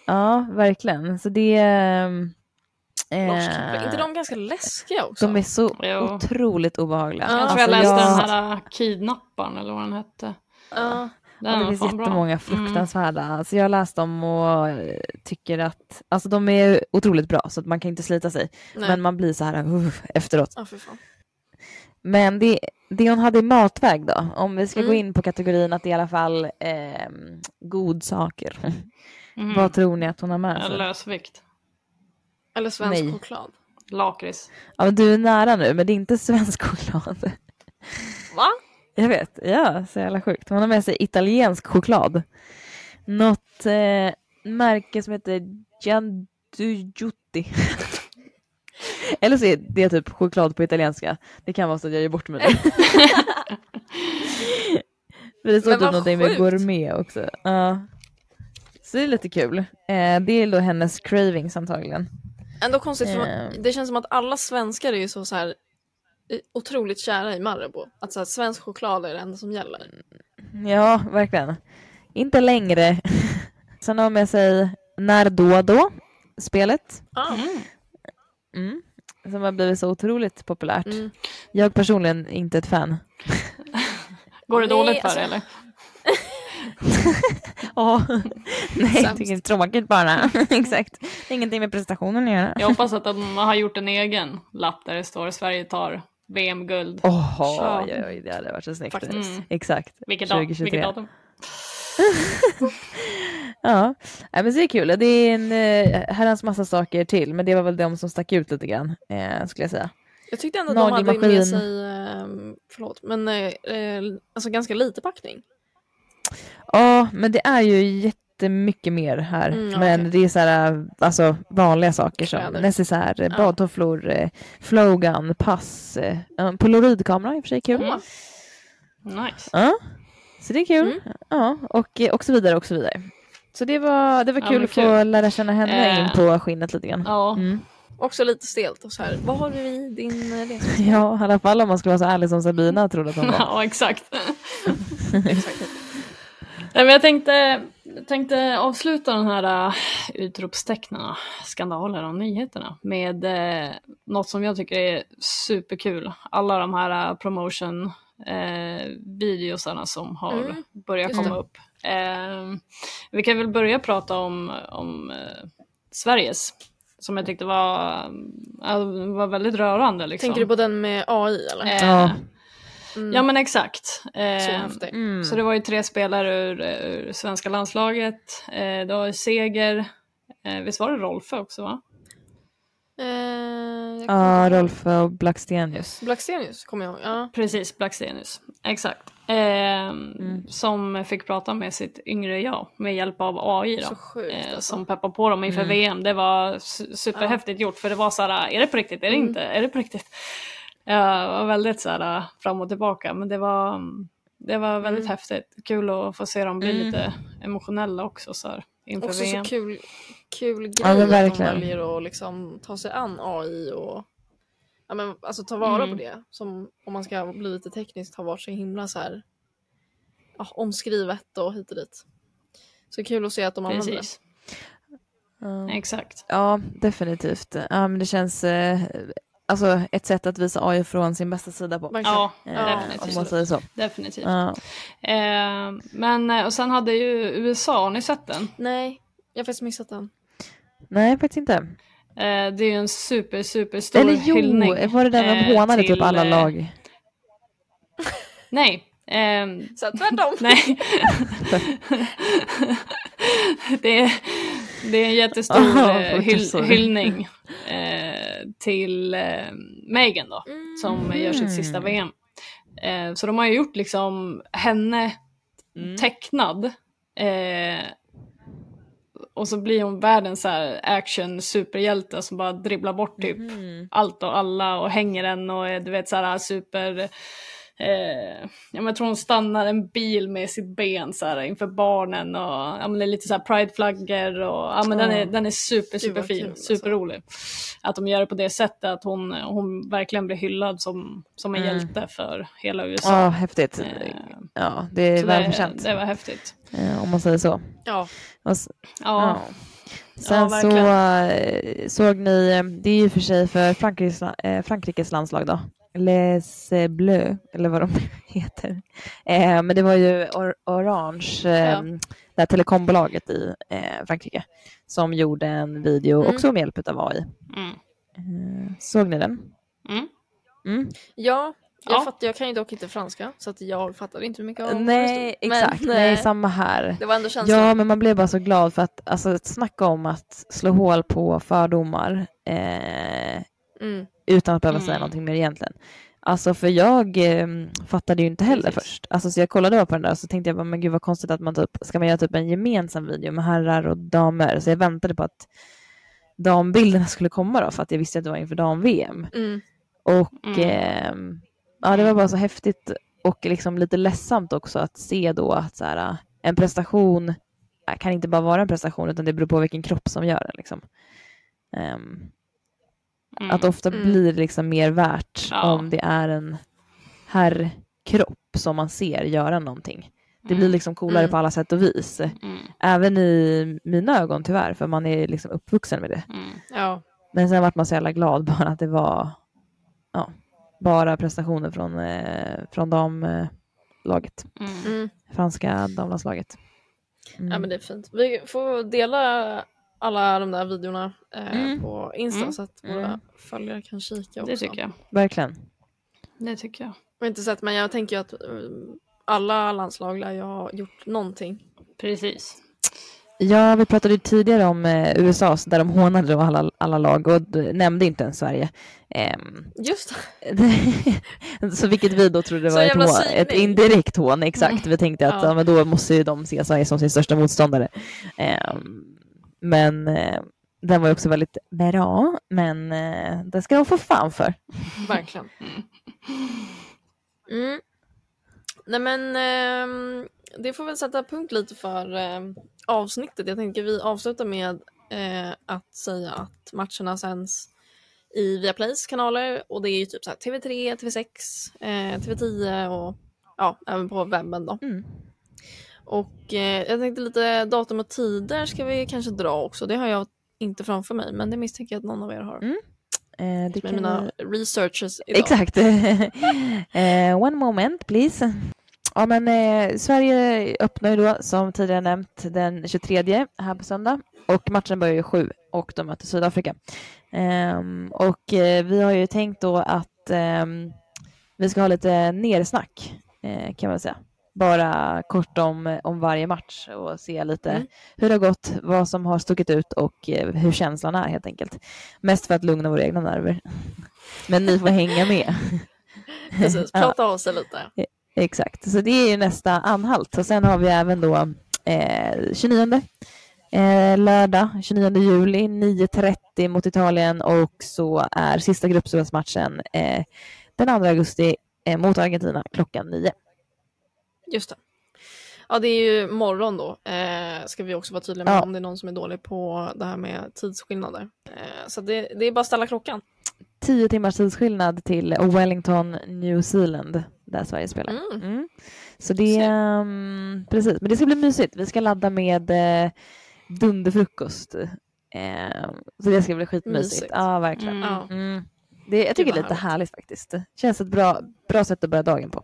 [SPEAKER 6] Ja verkligen. Så det... Eh,
[SPEAKER 5] Lars Kepler. inte de ganska läskiga också?
[SPEAKER 6] de är så
[SPEAKER 1] Jo.
[SPEAKER 6] otroligt obehagliga.
[SPEAKER 1] Jag tror
[SPEAKER 6] Alltså,
[SPEAKER 1] jag läste
[SPEAKER 6] jag-
[SPEAKER 1] den här Kidnapparen eller vad den hette.
[SPEAKER 5] Ja.
[SPEAKER 1] Den
[SPEAKER 6] det finns
[SPEAKER 1] fan bra.
[SPEAKER 6] jättemånga fruktansvärda. Alltså jag har läst dem och tycker att alltså de är otroligt bra så att man kan inte slita sig.
[SPEAKER 5] Nej.
[SPEAKER 6] Men man blir så här uh, efteråt.
[SPEAKER 5] Fan.
[SPEAKER 6] Men det, det hon hade i matväg då, om vi ska gå
[SPEAKER 5] Mm.
[SPEAKER 6] in på kategorin att det i alla fall eh, godsaker.
[SPEAKER 1] Mm.
[SPEAKER 6] Vad tror ni att hon har med sig?
[SPEAKER 1] Lösvikt.
[SPEAKER 5] Eller svensk
[SPEAKER 6] Nej.
[SPEAKER 5] choklad.
[SPEAKER 1] Lakrits.
[SPEAKER 6] Ja, du är nära nu, men det är inte svensk choklad.
[SPEAKER 5] Va?
[SPEAKER 6] Jag vet, ja, så jävla sjukt. Hon har med sig italiensk choklad. Något eh, märke som heter Giandujutti. Eller så är det typ choklad på italienska. Det kan vara så att jag ger bort mig nu. För det står
[SPEAKER 5] Men
[SPEAKER 6] typ någonting med gourmet också. Ja. Så det är lite kul. Eh, det är då hennes cravings antagligen.
[SPEAKER 5] Ändå konstigt för man, det känns som att alla svenskar är ju så, så här eh, otroligt kära i Marabou. Att så här, svensk choklad är det enda som gäller.
[SPEAKER 6] Ja, verkligen. Inte längre. Sen har hon med sig När då då, spelet.
[SPEAKER 5] Ah.
[SPEAKER 6] Mm. Som har blivit så otroligt populärt.
[SPEAKER 5] Mm.
[SPEAKER 6] Jag personligen inte ett fan.
[SPEAKER 1] Går det
[SPEAKER 5] Nej,
[SPEAKER 1] dåligt för
[SPEAKER 5] alltså-
[SPEAKER 1] dig eller?
[SPEAKER 6] Ja, nej jag tycker det är tråkigt bara. Exakt. Det är ingenting med prestationen att göra.
[SPEAKER 1] Jag hoppas att de har gjort en egen lapp där det står Sverige tar VM-guld.
[SPEAKER 6] Åh,
[SPEAKER 5] Ja.
[SPEAKER 6] oj, oj, det hade varit så snyggt.
[SPEAKER 1] Mm.
[SPEAKER 6] Exakt.
[SPEAKER 1] Vilket, da-
[SPEAKER 6] 2023.
[SPEAKER 1] vilket datum?
[SPEAKER 6] Ja, Nej, men så det är kul. Det är en eh, herrans massa saker till, men det var väl de som stack ut lite grann, eh, skulle jag säga.
[SPEAKER 5] Jag tyckte ändå att de hade med sig, ehm, förlåt, men eh, eh, alltså ganska lite packning.
[SPEAKER 6] Ja, men det är ju jättemycket mer här.
[SPEAKER 5] Mm,
[SPEAKER 6] men det är så här, alltså vanliga saker som
[SPEAKER 5] Kläder.
[SPEAKER 6] necessär,
[SPEAKER 5] Ja.
[SPEAKER 6] badtofflor, eh, flowgun, pass, eh, polaroidkamera i och för sig kul.
[SPEAKER 1] Mm. Nice.
[SPEAKER 6] Ja, så det är kul.
[SPEAKER 5] Mm.
[SPEAKER 6] Ja, och, eh, och så vidare och så vidare. Så det var, det var
[SPEAKER 1] Ja,
[SPEAKER 6] kul att få
[SPEAKER 1] kul.
[SPEAKER 6] lära känna henne
[SPEAKER 1] Eh.
[SPEAKER 6] in på skinnet lite grann.
[SPEAKER 1] Ja,
[SPEAKER 6] Mm.
[SPEAKER 5] Också lite stelt och så här, vad har du i din resa?
[SPEAKER 6] Ja, i alla fall om man skulle vara så ärlig som Sabina trodde att hon var.
[SPEAKER 1] ja exakt.
[SPEAKER 5] Exakt.
[SPEAKER 1] Nej, men jag tänkte, jag tänkte avsluta den här uh, utropstecknarna, skandalerna och nyheterna med uh, något som jag tycker är superkul. Alla de här uh, promotion videosarna som har
[SPEAKER 5] Mm,
[SPEAKER 1] börjat komma
[SPEAKER 5] det.
[SPEAKER 1] upp. Eh, vi kan väl börja prata om, om eh, Sveriges, som jag tyckte var, var väldigt rörande. Liksom.
[SPEAKER 5] Tänker du på den med AI eller?
[SPEAKER 1] Eh,
[SPEAKER 6] Ja.
[SPEAKER 5] Mm.
[SPEAKER 1] Ja men exakt.
[SPEAKER 5] Så
[SPEAKER 1] Eh,
[SPEAKER 5] häftig.
[SPEAKER 6] Mm.
[SPEAKER 1] så det var ju tre spelare ur, ur svenska landslaget. Eh, det var Seger, eh, visst var det Rolfö också va?
[SPEAKER 5] Eh,
[SPEAKER 6] Ja,
[SPEAKER 5] inte ihåg.
[SPEAKER 6] Rolf och Blackstenius.
[SPEAKER 5] Blackstenius kommer jag ihåg. Ja.
[SPEAKER 1] Precis, Blackstenius. Exakt. Eh, Som fick prata med sitt yngre jag med hjälp av AI
[SPEAKER 5] Så
[SPEAKER 1] då.
[SPEAKER 5] sjukt
[SPEAKER 1] Eh,
[SPEAKER 5] alltså.
[SPEAKER 1] som peppar på dem inför VM. Det var su- superhäftigt gjort för det var så här, är det på riktigt? Är det
[SPEAKER 5] Mm.
[SPEAKER 1] inte? Är det på riktigt? Ja, det var väldigt så här fram och tillbaka men det var, det var väldigt
[SPEAKER 5] Mm.
[SPEAKER 1] häftigt. Kul att få se dem bli
[SPEAKER 6] Mm.
[SPEAKER 1] lite emotionella också så här, inför
[SPEAKER 5] Också
[SPEAKER 1] VM.
[SPEAKER 5] så kul, kul grej
[SPEAKER 6] Ja,
[SPEAKER 5] att de väljer att liksom ta sig an AI och ja, men, alltså, ta vara
[SPEAKER 1] Mm.
[SPEAKER 5] på det. Som om man ska bli lite teknisk har varit så himla så här, ja, omskrivet och hit och dit. Så kul att se att de använder det.
[SPEAKER 1] Precis,
[SPEAKER 6] Ja.
[SPEAKER 1] exakt.
[SPEAKER 6] Ja, definitivt. Ja, men det känns eh, alltså ett sätt att visa AI från sin bästa sida på.
[SPEAKER 1] Ja,
[SPEAKER 6] Eh, om man
[SPEAKER 1] definitivt.
[SPEAKER 6] säger så.
[SPEAKER 1] definitivt.
[SPEAKER 6] Ja.
[SPEAKER 1] Eh, men eh, och sen hade ju USA, har ni sett den?
[SPEAKER 5] Nej, jag har faktiskt missat den.
[SPEAKER 6] Nej, faktiskt inte.
[SPEAKER 1] Eh, det är ju en super, super stor
[SPEAKER 6] Eller jo,
[SPEAKER 1] hyllning.
[SPEAKER 6] var det där de
[SPEAKER 1] eh,
[SPEAKER 6] hånade typ
[SPEAKER 1] till,
[SPEAKER 6] alla
[SPEAKER 1] eh,
[SPEAKER 6] lag?
[SPEAKER 1] Nej. ehm,
[SPEAKER 5] Så tvärtom.
[SPEAKER 1] nej. det, är, det är en jättestor
[SPEAKER 6] fortsätt,
[SPEAKER 1] hyll, hyllning eh, till eh, Megan då, som gör sitt sista VM. Eh, så de har ju gjort liksom henne tecknad. Eh, och så blir hon världens så action superhjälte som bara dribblar bort typ allt och alla och hänger den och är, du vet så här super Eh, ja, jag tror hon stannar en bil med sitt ben så här, inför barnen och ja, men det är lite så här prideflaggor och ja, men den, är, den är super
[SPEAKER 5] Gud, vad
[SPEAKER 1] super fin,
[SPEAKER 5] kul, alltså.
[SPEAKER 1] superrolig. Att de gör det på det sättet att hon, hon verkligen blir hyllad som, som en
[SPEAKER 6] Mm.
[SPEAKER 1] hjälte för hela
[SPEAKER 6] Ja,
[SPEAKER 1] USA.
[SPEAKER 6] häftigt.
[SPEAKER 1] Eh,
[SPEAKER 6] Ja, det är
[SPEAKER 1] så
[SPEAKER 6] välförtjänt.
[SPEAKER 1] det, det var häftigt.
[SPEAKER 6] eh, Om man säger så.
[SPEAKER 5] Ja,
[SPEAKER 6] Och
[SPEAKER 1] Ja,
[SPEAKER 6] Ja. Sen så
[SPEAKER 1] verkligen.
[SPEAKER 6] eh, såg ni, eh, det är ju för sig för Frankrikes, eh, Frankrikes landslag då, Les Bleus, eller vad de heter. Eh, men det var ju or Orange, eh,
[SPEAKER 5] Ja.
[SPEAKER 6] det här telekombolaget i eh, Frankrike, som gjorde en video
[SPEAKER 5] Mm.
[SPEAKER 6] också med hjälp av AI.
[SPEAKER 1] mm.
[SPEAKER 6] Eh, såg ni den?
[SPEAKER 1] Mm.
[SPEAKER 6] Mm.
[SPEAKER 5] ja jag,
[SPEAKER 1] Ja.
[SPEAKER 5] Fattar, jag kan ju dock inte franska så att jag fattade inte hur mycket av
[SPEAKER 6] Nej,
[SPEAKER 5] stod. Men,
[SPEAKER 6] exakt.
[SPEAKER 5] eh,
[SPEAKER 6] Nej, samma här.
[SPEAKER 5] Det var ändå känslan.
[SPEAKER 6] Ja, men man blev bara så glad för att alltså, snacka om att slå hål på fördomar eh,
[SPEAKER 5] Mm.
[SPEAKER 6] utan att behöva säga
[SPEAKER 1] Mm.
[SPEAKER 6] någonting mer egentligen. Alltså för jag eh, fattade ju inte heller
[SPEAKER 1] Precis.
[SPEAKER 6] först. Alltså så jag kollade bara på den där och så tänkte jag bara, men gud vad konstigt att man typ, ska man göra typ en gemensam video med herrar och damer? Så jag väntade på att dambilderna skulle komma då för att jag visste att det var inför dam-VM.
[SPEAKER 5] Mm.
[SPEAKER 6] Och
[SPEAKER 1] Mm.
[SPEAKER 6] ehm, ja, det var bara så häftigt och liksom lite ledsamt också att se då att så här, en prestation äh, kan inte bara vara en prestation utan det beror på vilken kropp som gör den. Liksom. Ehm,
[SPEAKER 1] Mm.
[SPEAKER 6] att ofta
[SPEAKER 5] Mm.
[SPEAKER 6] blir det liksom mer värt
[SPEAKER 1] Ja.
[SPEAKER 6] om det är en herrkropp som man ser göra någonting. Det blir
[SPEAKER 1] Mm.
[SPEAKER 6] liksom coolare
[SPEAKER 5] Mm.
[SPEAKER 6] på alla sätt och vis.
[SPEAKER 1] Mm.
[SPEAKER 6] Även i mina ögon tyvärr, för man är liksom uppvuxen med det.
[SPEAKER 1] Mm.
[SPEAKER 5] Ja.
[SPEAKER 6] Men sen vart man så jävla glad bara att det var ja, bara prestationer från, eh, från damlaget. Franska damlandslaget. Mm.
[SPEAKER 5] Ja men det är fint. Vi får dela alla de där videorna eh,
[SPEAKER 6] Mm.
[SPEAKER 5] på Insta
[SPEAKER 1] Mm.
[SPEAKER 5] så att våra
[SPEAKER 6] Mm.
[SPEAKER 5] följare kan kika också.
[SPEAKER 1] Det tycker jag.
[SPEAKER 6] Verkligen.
[SPEAKER 1] Det tycker jag.
[SPEAKER 5] Har inte sett men jag tänker ju att eh, alla landslag lär ju ha gjort någonting.
[SPEAKER 1] Precis.
[SPEAKER 6] Ja, vi pratade ju tidigare om eh, USA där de hånade då alla, alla lag och nämnde inte ens Sverige. Ehm,
[SPEAKER 5] Just det.
[SPEAKER 6] så vilket vi då trodde
[SPEAKER 5] Så
[SPEAKER 6] var ett, hån, ett indirekt hån, exakt. Vi tänkte att
[SPEAKER 5] Ja.
[SPEAKER 6] ja. men då måste ju de se Sverige som sin största motståndare. Ehm, men eh, den var ju också väldigt bra, men eh, det ska de få fan för.
[SPEAKER 5] Verkligen. Mm. Nej men ehm, det får väl sätta punkt lite för ehm, avsnittet. Jag tänker vi avslutar med eh, att säga att matcherna sänds i Viaplays kanaler och det är ju typ så här TV3, TV6, eh, TV10 och ja, även på webben då.
[SPEAKER 6] Mm.
[SPEAKER 5] Och eh, jag tänkte lite datum och tider ska vi kanske dra också. Det har jag inte framför mig men det misstänker jag att någon av er har.
[SPEAKER 6] Mm. Eh, det kan
[SPEAKER 5] mina researches idag.
[SPEAKER 6] Exakt. eh, one moment please. Ja men eh, Sverige öppnar ju då som tidigare nämnt den 23 här på söndag och matchen börjar ju sju och de möter Sydafrika. Ehm, och eh, vi har ju tänkt då att ehm, vi ska ha lite nersnack eh, kan man säga. Bara kort om, om varje match och se lite
[SPEAKER 5] Mm.
[SPEAKER 6] hur det har gått, vad som har stuckit ut och eh, hur känslan är helt enkelt. Mest för att lugna våra egna nerver. Men ni får hänga med.
[SPEAKER 5] Precis, prata av sig lite.
[SPEAKER 6] Exakt, så det är ju nästa anhalt. Och sen har vi även då eh, 29 eh, lördag 29 juli 9.30 mot Italien och så är sista gruppspelsmatchen eh, den 2 augusti eh, mot Argentina klockan 9.
[SPEAKER 5] Just det. Ja, det är ju morgon då. Eh, ska vi också vara tydliga med
[SPEAKER 6] Ja.
[SPEAKER 5] om det är någon som är dålig på det här med tidsskillnader. Eh, så det, det är bara att ställa klockan.
[SPEAKER 6] 10 timmars tidsskillnad till Wellington, New Zealand där Sverige spelar.
[SPEAKER 5] Mm.
[SPEAKER 6] Mm. Så det, um, precis, men det ska bli mysigt. Vi ska ladda med eh, dunderfrukost. Eh, så det ska bli skitmysigt.
[SPEAKER 5] Mysigt.
[SPEAKER 6] Ja, verkligen.
[SPEAKER 1] Mm.
[SPEAKER 5] Ja.
[SPEAKER 6] Mm. Det, jag tycker det är lite
[SPEAKER 5] härligt.
[SPEAKER 6] härligt faktiskt. Det känns ett bra, bra sätt att börja dagen på.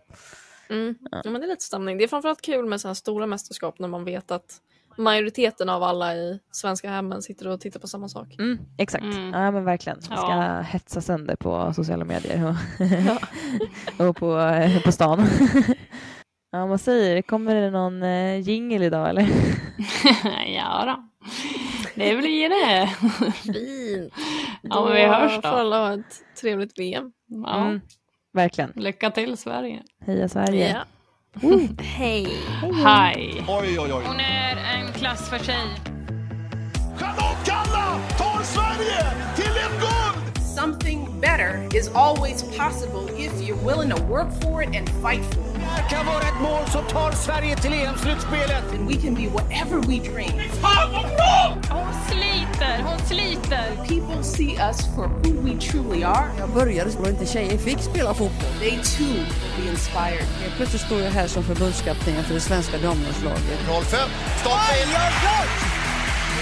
[SPEAKER 5] Mm.
[SPEAKER 6] Ja.
[SPEAKER 5] Ja, men det är lite stämning. Det är framförallt kul med sådana här stora mästerskap när man vet att majoriteten av alla i svenska hemmen sitter och tittar på samma sak.
[SPEAKER 6] Mm, exakt.
[SPEAKER 1] Mm.
[SPEAKER 6] Ja, men verkligen. Vi ska
[SPEAKER 1] Ja.
[SPEAKER 6] hetsa sönder på sociala medier och, och på, eh, på stan. ja, vad säger du? Kommer det någon eh, jingle idag eller?
[SPEAKER 1] ja då. Det blir det.
[SPEAKER 5] Fint!
[SPEAKER 1] Ja, men vi hörs då.
[SPEAKER 5] får alla ha ett trevligt VM.
[SPEAKER 1] Ja.
[SPEAKER 6] Mm, verkligen.
[SPEAKER 1] Lycka till Sverige.
[SPEAKER 6] Heja Sverige.
[SPEAKER 5] Ja. Hej!
[SPEAKER 1] Hej.
[SPEAKER 4] Oj, oj, oj.
[SPEAKER 7] Hon är en klass för sig.
[SPEAKER 4] Charlotte Kalla tar Sverige till ett guld!
[SPEAKER 2] Something better is always possible if you're willing to work for it and fight for it.
[SPEAKER 8] Det kan vara ett mål som tar Sverige till EM-slutspelet.
[SPEAKER 2] And we can be whatever we dream.
[SPEAKER 4] Fan vad bra!
[SPEAKER 7] Hon sliter, hon sliter.
[SPEAKER 2] People see us for who we truly are.
[SPEAKER 3] Jag började så inte tjejer fick spela fotboll.
[SPEAKER 2] They too will be inspired.
[SPEAKER 3] Helt plötsligt står jag här som förbundskapten för det svenska damlandslaget.
[SPEAKER 4] 05, stopp in!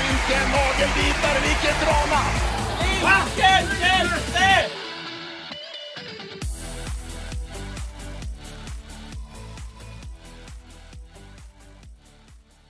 [SPEAKER 4] Vilken nagelbitare, vilket ¡Vázquez,